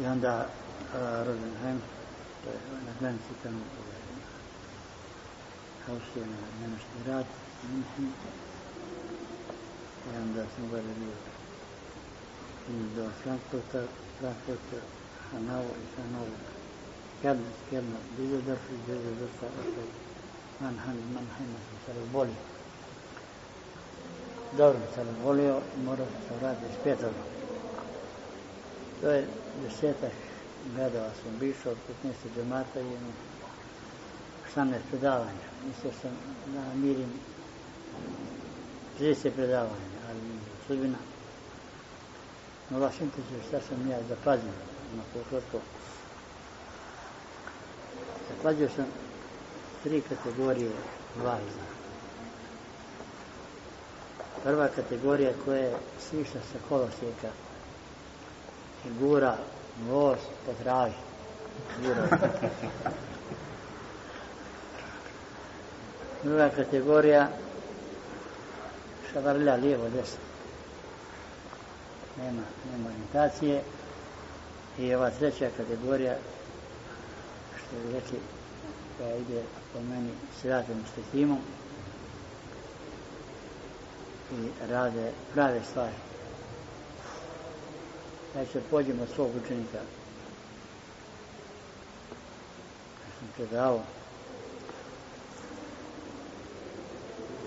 Speaker 3: I onda uh, Rosenheim, to je na granici tamo ovaj, Austrije na Nemoški rad, München. I onda sam gore bio in do Frankfurta, Frankfurta, Hanau i Hanau. Kjerno, kjerno, bilo da su, bilo da su, ako Mannheim, Mannheim, sam se razbolio. Dobro, sam razbolio i morao sam se vratiti iz Petrova. To je desetak gledala sam više od 15. džemata i 18 predavanja. Mislio sam da mirim 30 predavanja, ali sudbina. No vaš intenciju šta sam ja zapazio na pokrotko. Zapazio sam tri kategorije važna. Prva kategorija koja je sviša sa kolosijeka Gura, nos, potraži. Pa gura. Druga kategorija, šavarlja lijevo, desno. Nema, nema orientacije. I ova treća kategorija, što je reći, koja ide po meni sratom štetimom i rade prave stvari da se pođemo svog učenika. Ja sam te dao.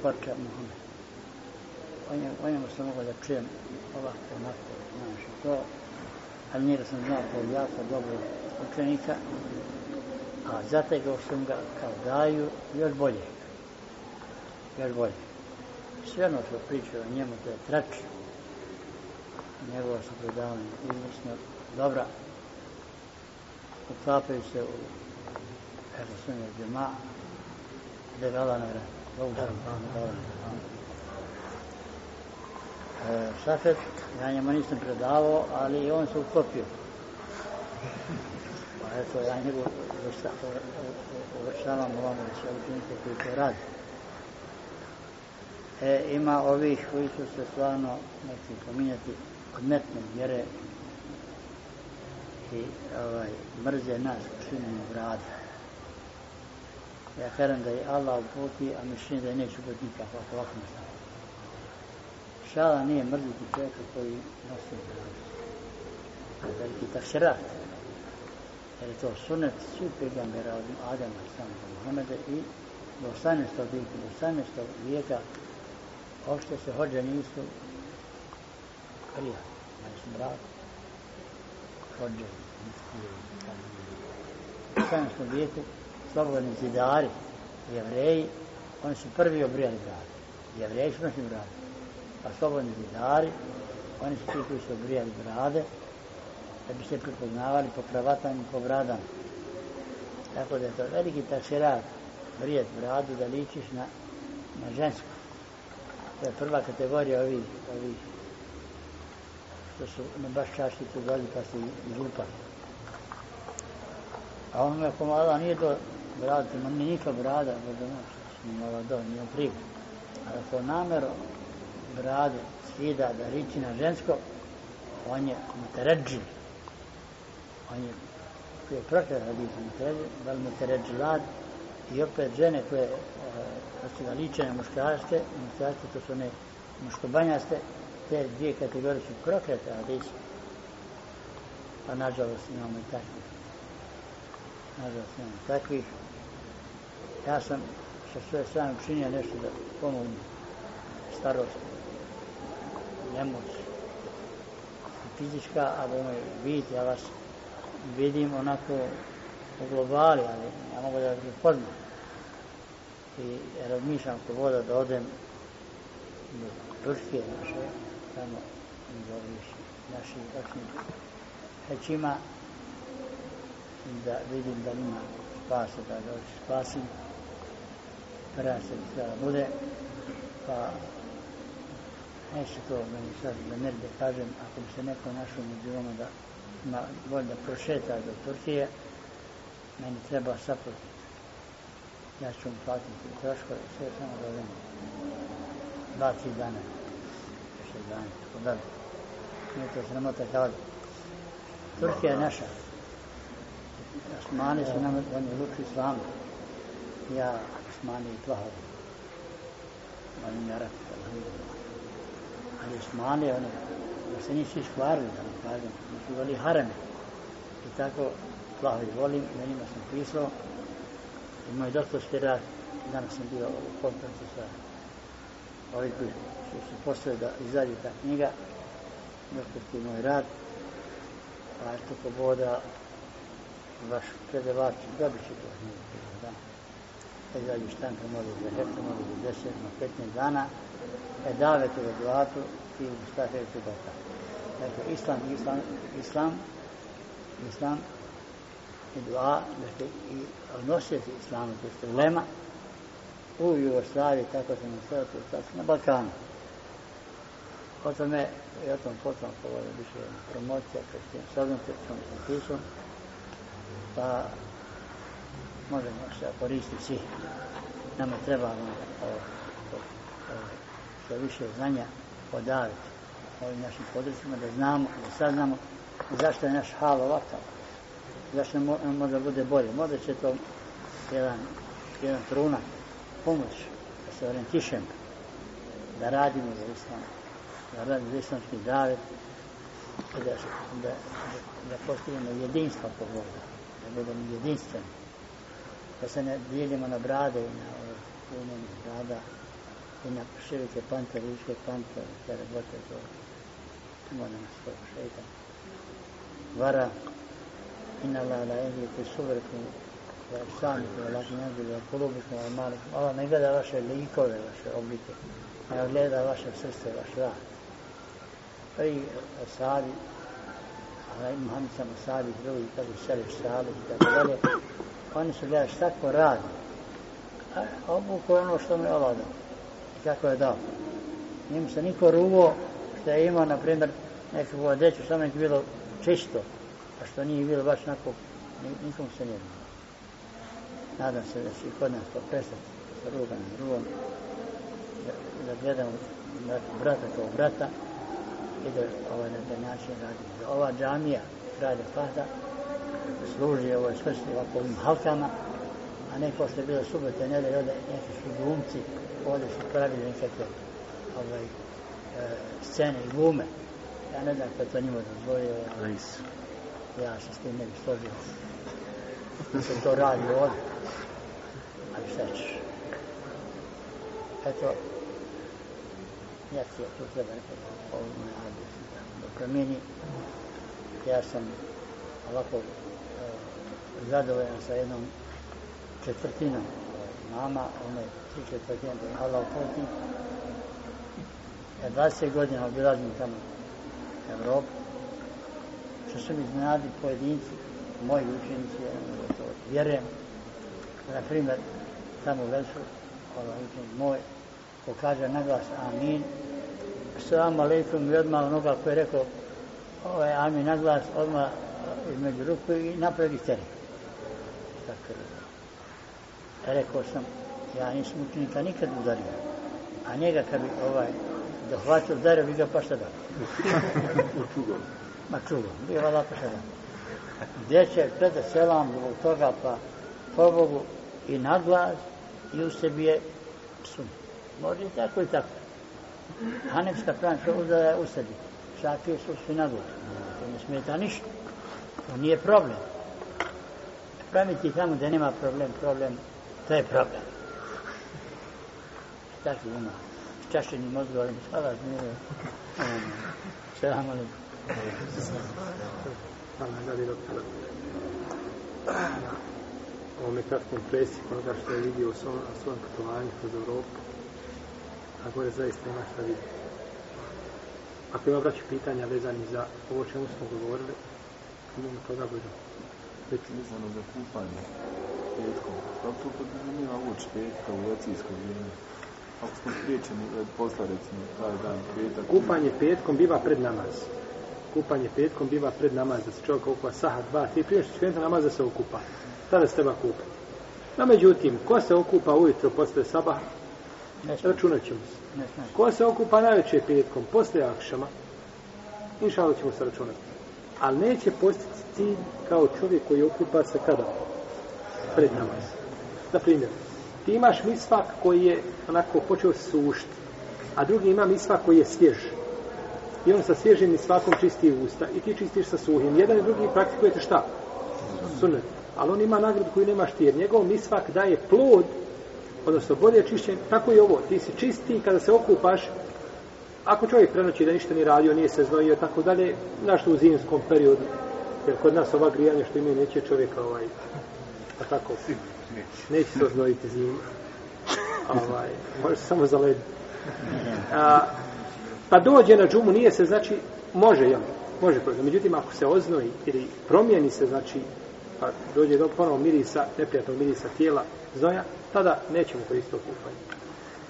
Speaker 3: Parča Muhammed. O njemu, o njemu sam mogao da čujem ovako, onako, znaš, to. Ali njega sam znao kao jako dobro učenika. A zategao sam ga kao daju još bolje. Još bolje. Sve ono što pričaju o njemu, to je tračio njegova su predavanja izvršna, dobra, uklapaju se u Ehlu Sunnet Džema, gdje je Allah nagrada. E, ja njema nisam predavao, ali on se ukopio. Pa eto, ja njegu uvršavam ovam učinite koji to radi. E, ima ovih koji su se stvarno, neću pominjati, odmetne mjere i ovaj, mrze nas učinjeni vrada. Ja heram da je Allah u poti, a mišljenje da je neće biti nikakva hlakna šala. Šala nije mrziti čovjeka koji nosi vrada. Veliki takšerat. Jer je to sunet svi pegambera od Adama i samog Muhammeda i do 18. vijeka, do 18. vijeka, ošte se hođe nisu prla, znaš, mrak, hodio, mislio, sam što dijete, slobodni zidari, jevreji, oni su prvi obrijali grad. Jevreji su našli grad. Pa slobodni zidari, oni su ti koji su obrijali grade, da bi se prepoznavali po kravatama i po bradama. Tako da je to veliki taširat, vrijet bradu, da ličiš na, na žensku. To je prva kategorija ovih, ovih što su me baš časti pogledali kad su župa. A on me pomagala, nije do brada, ima mi nikak brada, da da noš, što mi mala do, nije prije. A ako namero brade slida da riči na žensko, on je materedži. On je, koji je prokret hadisa materedži, da li materedži lad, i opet žene koje, kad eh, su da liče na muškarašte, muškarašte to su one muškobanjaste, te dvije kategorije su krokete hadisi. Pa nažalost imamo i takvih. Nažalost imamo takvih. Ja sam sa sve sam učinio nešto da pomogu starost, nemoć, fizička, a bomo je vidjeti, ja vas vidim onako u globali, ali ja mogu da vas poznam. I razmišljam ko voda da odem do Turske, naše, samo im govoriš našim očnim hećima znači, da vidim da ima spasa da da oči spasim prea se da sada bude pa neće to meni sad da negde kažem ako bi se neko našao među vama da ima volj da prošeta do Turcije meni treba saprotiti ja ću mu platiti troškove sve samo da vidim dva, tri dana naše znanje. Ne to se nemojte dalje. Turska je naša. Osmani su nam, oni luči s vama. Ja, Osmani i Tvahovi. Oni mi arati, alhamdulillah. Ali Osmani, oni, da se nisi iskvarili, da vam kažem, nisi voli hareme. I tako Tvahovi volim, na njima sam pisao. I moj doktorski rad, danas sam bio u kontaktu sa ovim ovaj što su poslali da izađe ta knjiga, nekakvi moj rad, a eto poboda vaš predavač, dobit će to knjigu, da. E zađe štanka, može za hrta, može za deset, na petnje dana, e dave to da i šta je to da Dakle, islam, islam, islam, islam, i dva, dakle, i odnosio se islamu, to je lema, u Jugoslaviji, tako se nastavio, to je na Balkanu. Potom pa ne, ja sam potom povodio više promocija, kad sam saznam se sam pisom, pa možemo se koristiti svi. Nama treba ono, o, o, o, što više znanja podaviti ovim našim podrećima, da znamo, da saznamo zašto je naš hal ovakav, zašto mo, možda bude bolje. Možda će to jedan, jedan trunak pomoć da se orientišemo, da radimo za istanu radi za islamski davet, da, da, da postavimo jedinstvo po Bogu, da budemo jedinstveni, da se ne dijelimo na brade i na punjeni brada i na širike pante, ruške pante, kada gote to, ima da nas to šeitan. Vara, inna la la ehli ti suvrku, da je sami, da je lakni angeli, da je kulubišno, da je malo, ne gleda vaše likove, vaše oblike, ne gleda vaše srste, vaš rad. Prvi sadi, ovaj muhamica mu sadi, drugi kaže šereš sadi i tako dalje. Oni su gledali šta ko radi. Obuku ono što mi je ovladao. Kako je dao. Nijem se niko ruo što je imao, na primjer, neku odeću, samo neki bilo čisto. A što nije bilo baš nako, nikom se nije ruo. Nadam se da će i kod nas to prestati sa ruganom, ruom. Da, da gledam brata kao brata. brata i da ovaj na taj način radi. Ova džamija, kralja Fahda, služi ovoj svrsti ovako ovim halkama, a ne kao što je bilo subote, ne da je ovdje neki su glumci, ovdje su pravili nekakve ovaj, e, scene i glume. Ja ne znam kada to njima dozvolio. Ja se s tim ne bi složio. Da se to radi ovdje. Ali šta ćeš? Eto, Znači, ja ću to treba nekako ovo moje adres da promijeni ja sam ovako e, zadovoljan sa jednom četvrtinom mama, ono je tri četvrtine da mala u poti ja 20 godina obilazim tamo Evropu što su mi znali pojedinci moji učenici ja to vjerujem na primjer tamo u Vesu ovaj učenik moj ko kaže na glas amin. Salamu alaikum i odmah onoga koji je rekao ovaj, amin na glas odmah eh, između ruku i napred i tere. Dakle, rekao sam, ja nisam učinika nikad udario. A njega kad bi ovaj dohvatio udario, bi ga pa šta dao. Ma čugo, bi ga lako šta dao. Deće, preta selam zbog toga, pa po Bogu i na glas i u sebi je sunet može tako i tako. Hanefska pravna što uzdaje u sebi. Šafije su svi na gore. To ne smeta ništa. To nije problem. Praviti tamo da nema problem, problem, to je problem. Šta ti ima? Čašćeni mozgo, ali hvala, nije. Selam alaikum. Hvala, gledaj, doktor. Ovo mi
Speaker 1: kratkom presi, onoga što je vidio u svom, svom katovanju kroz Evropu a gore zaista ima šta vidjeti. Ako ima braću pitanja vezani za ovo čemu smo govorili, imamo toga bolje.
Speaker 4: Već vezano za kupanje petkom, da pa to podrazumijeva uoč petka u jacijskom vijenu? Ako smo spriječeni od e, posla, recimo, taj dan petak...
Speaker 1: Kupanje petkom biva pred namaz. Kupanje petkom biva pred namaz, da se čovjek okupa saha, dva, tri, prije što skrenete namaz da se okupa. Tada se treba kupati. No, međutim, ko se okupa ujutro posle sabaha, Računat ćemo. Ko se okupa najveće petkom, posle akšama, inšalo ćemo se računati. Ali neće postiti ti kao čovjek koji okupa se kada? Pred nama. Naprimjer, ti imaš misvak koji je onako počeo sušti, a drugi ima misvak koji je svjež. I on sa svježim misvakom čisti usta i ti čistiš sa suhim. Jedan i drugi praktikujete šta? Sunet. Ali on ima nagradu koju nemaš ti, jer njegov misvak daje plod odnosno bolje čišćen, tako i ovo, ti si čisti kada se okupaš, ako čovjek prenoći da ništa nije radio, nije se znoio, tako dalje, našto u zimskom periodu, jer kod nas ova grijanja što ime neće čovjeka ovaj, a tako, neće se oznojiti zim, ovaj, može se samo zalediti. A, pa dođe na džumu, nije se, znači, može, jel, može, prozno. međutim, ako se oznoji ili promijeni se, znači, pa dođe do ponovno mirisa, neprijatnog mirisa tijela, znoja, sada nećemo koristiti okupanje.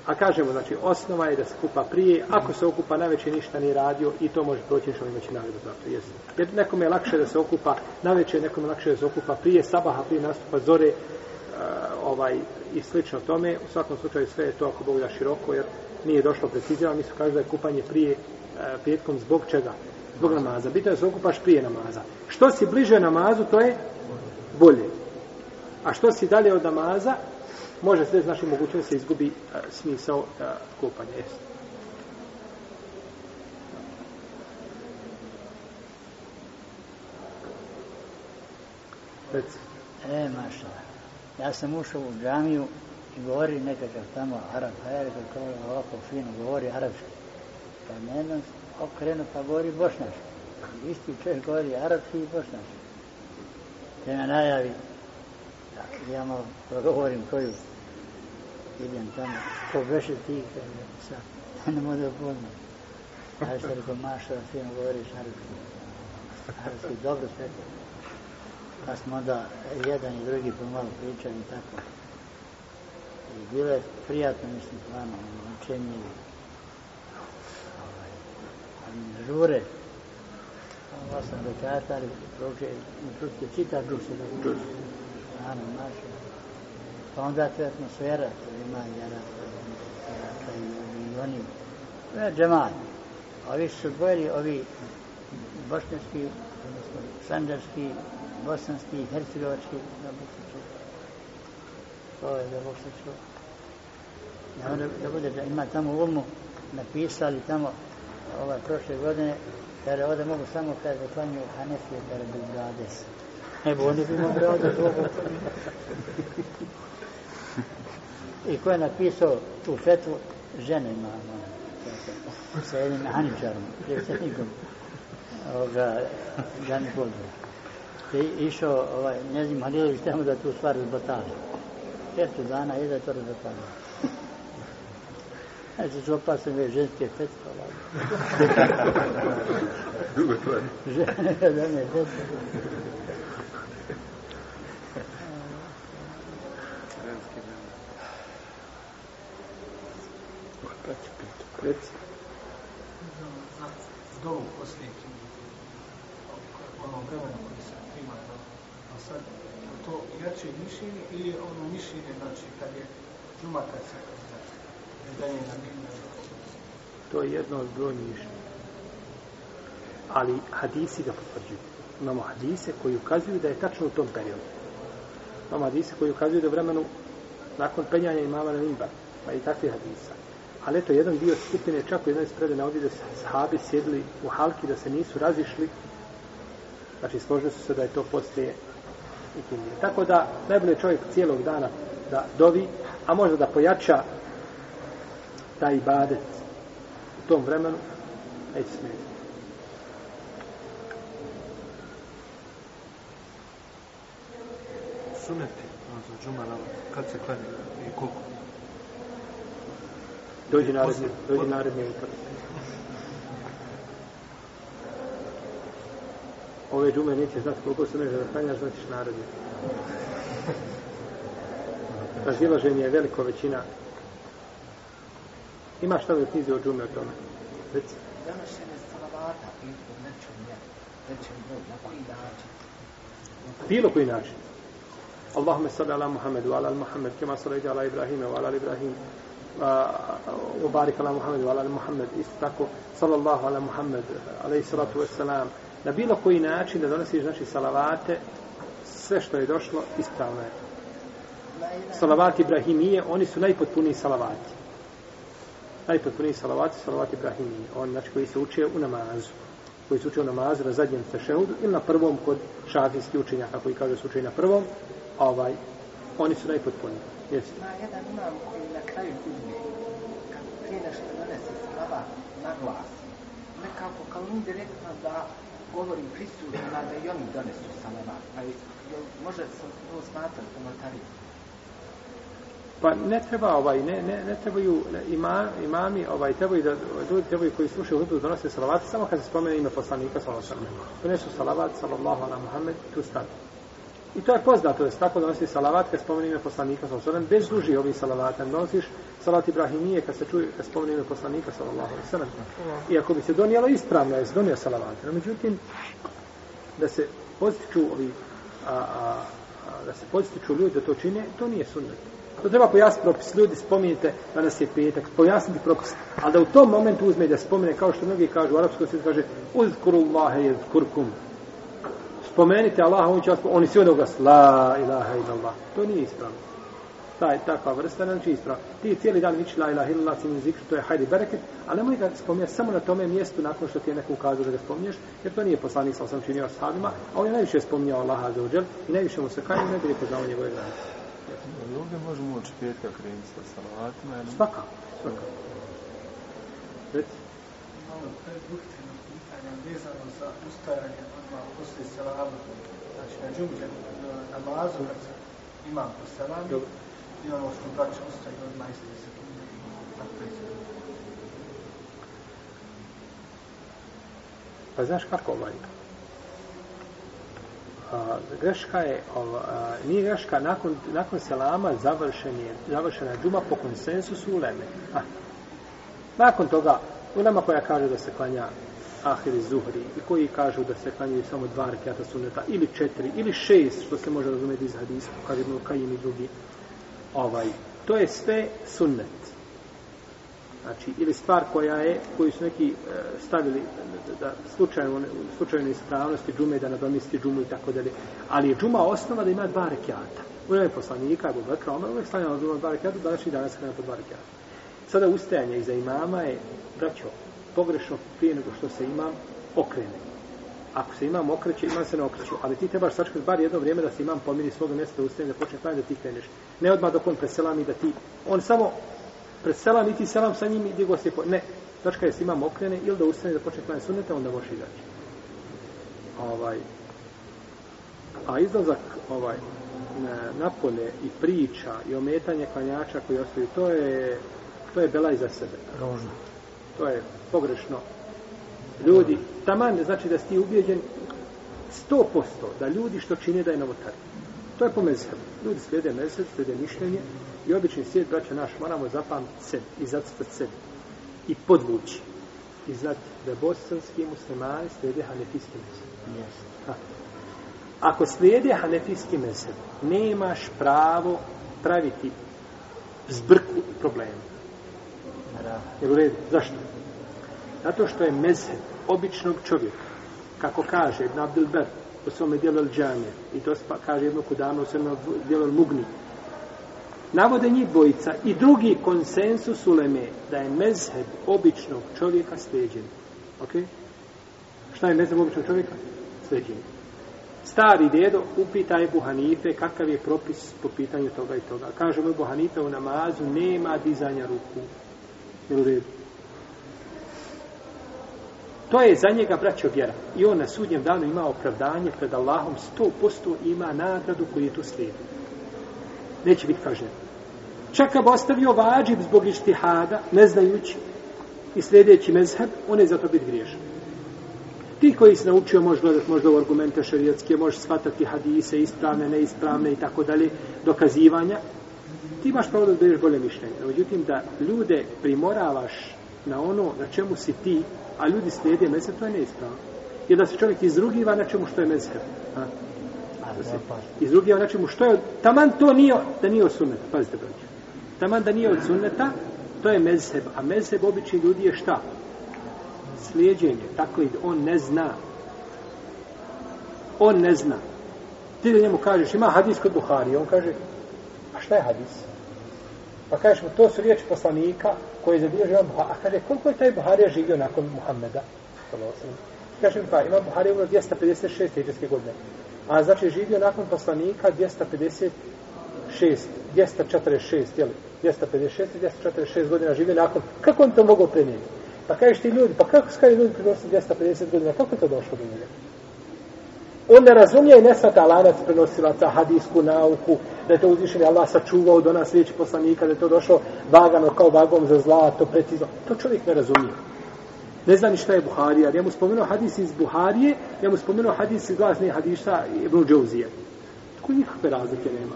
Speaker 1: A kažemo, znači, osnova je da se kupa prije, ako se okupa na večer, ništa nije radio i to može proći, što imaće nagradu za to. Jesu. Jer nekom je lakše da se okupa na večer, nekom je lakše da se okupa prije sabaha, prije nastupa zore, e, ovaj i slično tome. U svakom slučaju sve je to ako Bog da široko, jer nije došlo precizirano. Mi su kažu da je kupanje prije e, petkom zbog čega? Zbog namaza. Bitno je da se okupaš prije namaza. Što si bliže namazu, to je bolje. A što si dalje od namaza, može se znači mogućnost se izgubi a, smisao a, kupanja. Jest.
Speaker 3: E, mašala. Ja sam ušao u džamiju i govori nekakav tamo arab. A ja rekao, to je ovako fino, govori arabski. Pa ne jednom okrenu, pa govori bošnjački. Isti čovjek govori arabski i bošnjački. Te me najavi, ja, dakle, ja malo progovorim koju idem tamo, ko beše ti, kaže, sad, [LAUGHS] ne mogu da pojmo. Kaže, sad, ko maša, svima govoriš, naravno, ali si dobro sveko. Pa smo onda jedan i drugi pomalo pričali i tako. I bilo je prijatno, mislim, stvarno, ono, učenje ovaj, i žure. Ovo sam rekao, ali pručio, pručio, čitav duš, da pručio. Ano, maša pa onda te atmosfera koja ima jedna koja ima milioni ne, džemal ovi su bolji, ovi bošnjski, sandarski bosanski, hercegovački da bo se čuo to je da bo se čuo da, da, da bude da ima tamo umu napisali tamo ovaj prošle godine jer ovdje mogu samo kada da klanju Hanefije kada bi gradis Evo, oni bi mogli ovdje to I ko je napisao tu fetvu? Žena ima. No, sa jednim haničarom, predsjednikom. Ovoga, Gani Bodra. Te išao, ovaj, ne znam, Halilović tamo da tu stvar zbatali. Petu dana je da to razbatali. Znači, su opasne već ženske fetke, ovaj. Dugo to je. Žene, da ne, fetke. to je jedno od brojnih mišljenja.
Speaker 1: Ali hadisi ga potvrđuju. Imamo hadise koji ukazuju da je tačno u tom periodu. Imamo hadise koji ukazuju da vremenu nakon penjanja imama na imba, pa i takvi hadisa. Ali eto, jedan dio skupine čak u jednoj sprede na ovdje da se sahabi sjedli u halki, da se nisu razišli. Znači, složili su se da je to poslije i tim je. Tako da, najbolje čovjek cijelog dana da dovi, a možda da pojača taj ibadet, tom vremenu, neće smijeti. Suneti,
Speaker 4: ono znači, džuma, kad se klanje
Speaker 1: i koliko? Dođi naredni, dođi naredni utrk. Ove džume neće znati koliko se neće da klanjaš, znači naredni. [LAUGHS] Razilaženje je veliko većina Ima šta li knjizi o džume o tome?
Speaker 5: Reci.
Speaker 1: Donošenje
Speaker 5: salavata i u nečem nečem
Speaker 1: Bilo koji način. Allahumme salli ala Muhammedu, ala Muhammed, kema salli ala Ibrahima, ala Ibrahima, wa barik ala Muhammed wa ala Muhammed isto tako sallallahu ala Muhammed alaihi salatu wassalam na bilo koji način da donesiš znači salavate sve što je došlo ispravno je salavati Ibrahimije oni su najpotpuniji salavati najpotpuniji salavati, salavati Ibrahimi, on znači, koji se uče u namazu, koji se uče u namazu na zadnjem tešehudu ili na prvom kod šafijskih učenja, kako i kaže se uče na prvom, ovaj, oni su najpotpuniji. Jesi? Ja
Speaker 5: jedan
Speaker 1: imam
Speaker 5: koji na kraju uzme, prije nešto donese slava na glas, nekako kao nije direktno da govori prisutno da i oni donesu salavat, pa može se to smatrati komentarijom
Speaker 1: pa ne treba ovaj ne ne ne trebaju ima imami ovaj trebaju da ljudi trebaju koji slušaju hutbu donose salavat samo kad se spomene ime poslanika sallallahu alejhi ve sellem donesu salavat sallallahu alejhi Muhammed tu stat i to je poznato jest tako donosi salavat kad spomene ime poslanika sallallahu alejhi ve bez duži ovih salavata donosiš salat ibrahimije kad se čuje kad spomene ime poslanika sallallahu alejhi ve sellem i ako bi se donijelo ispravno jest donio salavat no međutim da se podstiču ovi a, a, a, da se podstiču ljudi da to čine to nije sunnet To treba pojasniti propis. Ljudi spominjete danas je petak, pojasniti propis. Ali da u tom momentu uzme da spomene, kao što mnogi kažu, u arapskom svijetu kaže, uzkuru Allahe je zkurkum. Spomenite Allaha, on će vas oni svi odnog glas, la ilaha illallah. To nije ispravno. Ta je takva vrsta, znači ispravno. Ti cijeli dan vići la ilaha illallah, sin zikru, to je hajdi bereket, ali nemoj ga spominjati samo na tome mjestu nakon što ti je neko ukazuje da ga spominješ, jer to nije poslanik sa osam činio ashabima, a on je najviše spominjao Allaha za uđel i najviše mu se kajim, najbolje poznao njegove granice.
Speaker 4: Ali ovdje možemo od četvjetka krenuti sa salatima, jel?
Speaker 1: Svakako,
Speaker 5: svakako. Reci. Malo predvuhitveno pitanje, vezano za ustajanje, odmah, poslije salama, znači na džumlje, na mazu, kad se imam po salami, Dobro. i ono što braće ustaje odmah iz 10 sekunde, tako je se. Pa znaš kako, Marika?
Speaker 1: greška je, ova, a, nije greška, nakon, nakon selama završen je, završena je džuma po konsensusu u Leme. A, nakon toga, u nama koja kaže da se klanja ahiri zuhri i koji kažu da se klanjaju samo dva rekiata suneta ili četiri ili šest što se može razumjeti iz hadisa kad je mnogo kajim i drugi ovaj, to je sve sunnet znači ili stvar koja je koji su neki e, stavili da slučajno slučajno ispravnosti džume da nadomesti džumu i tako dalje ali je džuma osnova da ima dva rekjata u vreme poslanika Abu Bakra Omer uvek stavljao džuma dva rekjata da znači danas kada po dva rekjata sada ustajanje iza imama je braćo pogrešno prije nego što se imam okrene Ako se imam okreće, imam se ne okreću. Ali ti trebaš sačekati bar jedno vrijeme da se imam pomiri svoga mjesta da ustane, da počne klanje, da ti kreneš. Ne odmah dok on preselami da ti... On samo pred selam, niti selam sa njim, gdje gosti Ne, znači kada se imam okrene ili da ustane da počne klanje sunete, onda može izaći. Ovaj, a izlazak ovaj, napolje i priča i ometanje klanjača koji ostaju, to je, to je belaj za sebe.
Speaker 4: Ružno.
Speaker 1: To je pogrešno. Ljudi, taman znači da si ti ubijeđen 100% da ljudi što čine da je novotar. To je po mezhebu. Ljudi slijede mezheb, slijede mišljenje, I obični svijet, braćo naš, moramo zapamtiti sebi i zacrtati sebi i podvući i znati da bosanski muslimani slijede hanefijski mezheb. Yes. Ako slijede hanefijski mezheb, nemaš pravo praviti zbrku problema. Jel u redu? Zašto? Zato što je mezheb običnog čovjeka, kako kaže Ibn Abdul Ber, u svome dijelu al i to kaže jednu kudamu u svome dijelu al Navode njih dvojica i drugi konsensus u Leme da je mezheb običnog čovjeka sleđen. Ok? Šta je mezheb običnog čovjeka? Sleđen. Stari dedo upita Ebu Hanife kakav je propis po pitanju toga i toga. Kaže mu Ebu Hanife u namazu nema dizanja ruku. Jel u redu? To je za njega braćo vjera. I on na sudnjem danu ima opravdanje pred Allahom 100% ima nagradu koju je tu slijedio neće biti kažnjen. Čak kad ostavio vađib zbog ištihada, ne znajući i sljedeći mezheb, on je zato biti griješan. Ti koji se naučio možeš gledati možda u argumente šarijatske, možeš shvatati hadise, ispravne, neispravne i tako dalje, dokazivanja, ti imaš pravo da dobiješ bolje mišljenje. Međutim, da ljude primoravaš na ono na čemu si ti, a ljudi slijede mezheb, to je neispravno. Jer da se čovjek izrugiva na čemu što je mezheb. Ha? I drugi je onaj što je, taman to nije, da nije od sunneta, pazite broću. Taman da nije od sunneta, to je mezheb, a mezheb obični ljudi je šta? Slijedjenje, tako i on ne zna. On ne zna. Ti da njemu kažeš, ima hadis kod Buhari, on kaže, a šta je hadis? Pa kažeš mu, to su riječi poslanika koji je zabilježio ima Buhari. A kaže, koliko je taj Buhari živio nakon Muhammeda? Kaže mi, pa ima Buhari umro 256. godine. A znači živio nakon poslanika 256, 246, jel? 256 i 246 godina živio nakon. Kako on to mogao prenijeti? Pa kažeš ti ljudi, pa kako skali ljudi koji dosta 250 godina, kako to došlo do njega? On ne razumije i ne sva ta lanac prenosilaca, hadijsku nauku, da je to uzvišen Allah sačuvao do nas sljedeći poslanika, da je to došlo vagano kao vagom za zlato, precizno. To čovjek ne razumije ne zna ni šta je Buharija. Ja mu spomenuo hadis iz Buharije, ja mu spomenuo hadis iz glasne hadisa Ibn Džouzije. Tako nikakve razlike nema.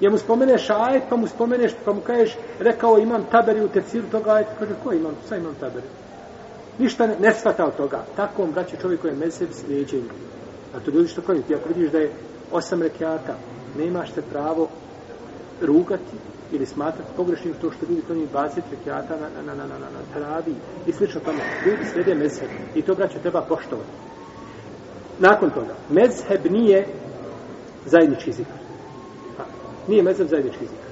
Speaker 1: Ja mu spomeneš ajet, pa mu spomeneš, pa mu kažeš, rekao imam taberi u teciru toga ajet, kaže, ko imam, sa imam taberi. Ništa ne, ne shvata od toga. Tako vam braće čovjek koji je mesec sljeđenje. A to ljudi što kroniti. Ako vidiš da je osam rekiata, nemaš se pravo rugati, ili smatrati pogrešnim to što ljudi to njih bazi trekijata na, na, na, na, na, na travi i slično tome. Ljudi slijede mezheb i to braće treba poštovati. Nakon toga, mezheb nije zajednički zikr. Pa, nije mezheb zajednički zikr.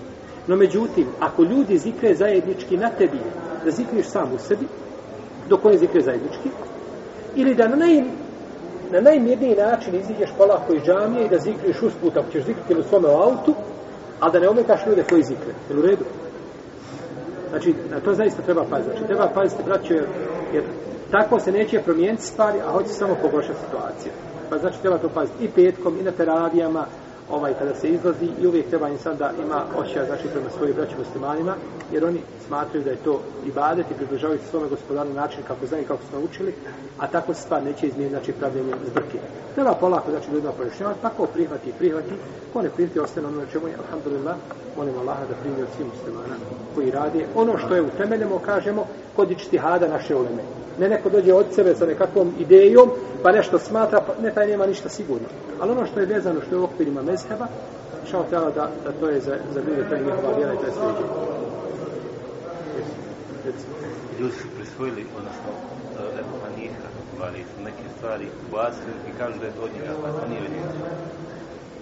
Speaker 1: No međutim, ako ljudi zikre zajednički na tebi, da zikriš sam u sebi, do koje zikre zajednički, ili da na naj, na najmirniji način iziđeš polako iz džamije i da zikriš usput, ako ćeš zikriti u svome autu, a da ne ometaš ljude koji zikre. Jel u redu? Znači, na to zaista treba paziti. Znači, treba paziti, braćo, jer, jer tako se neće promijeniti stvari, a hoće samo pogošati situaciju. Pa znači, treba to paziti i petkom, i na teravijama, ovaj kada se izlazi i uvijek treba insan da ima oća znači prema svojim braćima muslimanima jer oni smatraju da je to ibadet i približavaju se svome gospodaru način kako znaju kako su naučili a tako se stvar neće izmijeniti znači pravljenjem zbrke treba polako znači ljudima pojašnjavati pa ko prihvati prihvati ko ne prihvati ostane ono na čemu je alhamdulillah molim Allaha da primi od svim muslimana koji radi ono što je utemeljeno kažemo kod ičtihada naše uleme ne neko dođe od sebe sa nekakvom idejom pa nešto smatra pa ne taj nema ništa sigurno ali ono što je vezano što je u okvirima mes mezheba, šao tjela da, da to je za, za ljudi, to je njihova vjera i to je
Speaker 4: sviđa. Ljudi su prisvojili, odnosno, evo, a nije hrvali neke stvari u Asiru i kažu da je to od njega, a nije vidio.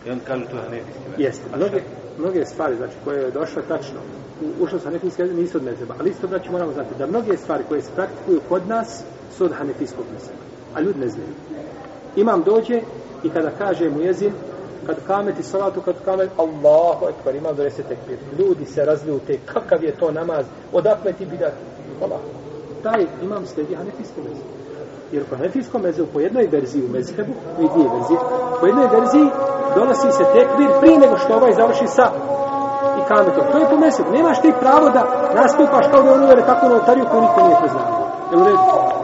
Speaker 4: I on kažu to je hanefijski
Speaker 1: Jeste, mnoge, mnoge stvari, znači, koje je došlo tačno, u, ušlo sa hanefijski vezi, nisu od mezheba, ali isto, znači, moramo znati da mnoge stvari koje se praktikuju kod nas su od hanefijskog mezheba, a ljudi ne znaju. Imam dođe i kada kaže mu jezin, kad kameti salatu, kad kameti, Allahu ekber, imam 20 tekbir. Ljudi se razljute, kakav je to namaz, odakle ti bidat? Hvala. Taj imam sledi hanefijsku mezu. Jer po hanefijskom mezu, po jednoj verziji u mezhebu, u dvije verzije, po jednoj verziji donosi se tekbir prije nego što ovaj završi sa i kametom. To je po mezhebu. Nemaš ti pravo da nastupaš kao da ono je tako notariju koju niko nije poznao. Jel u redu?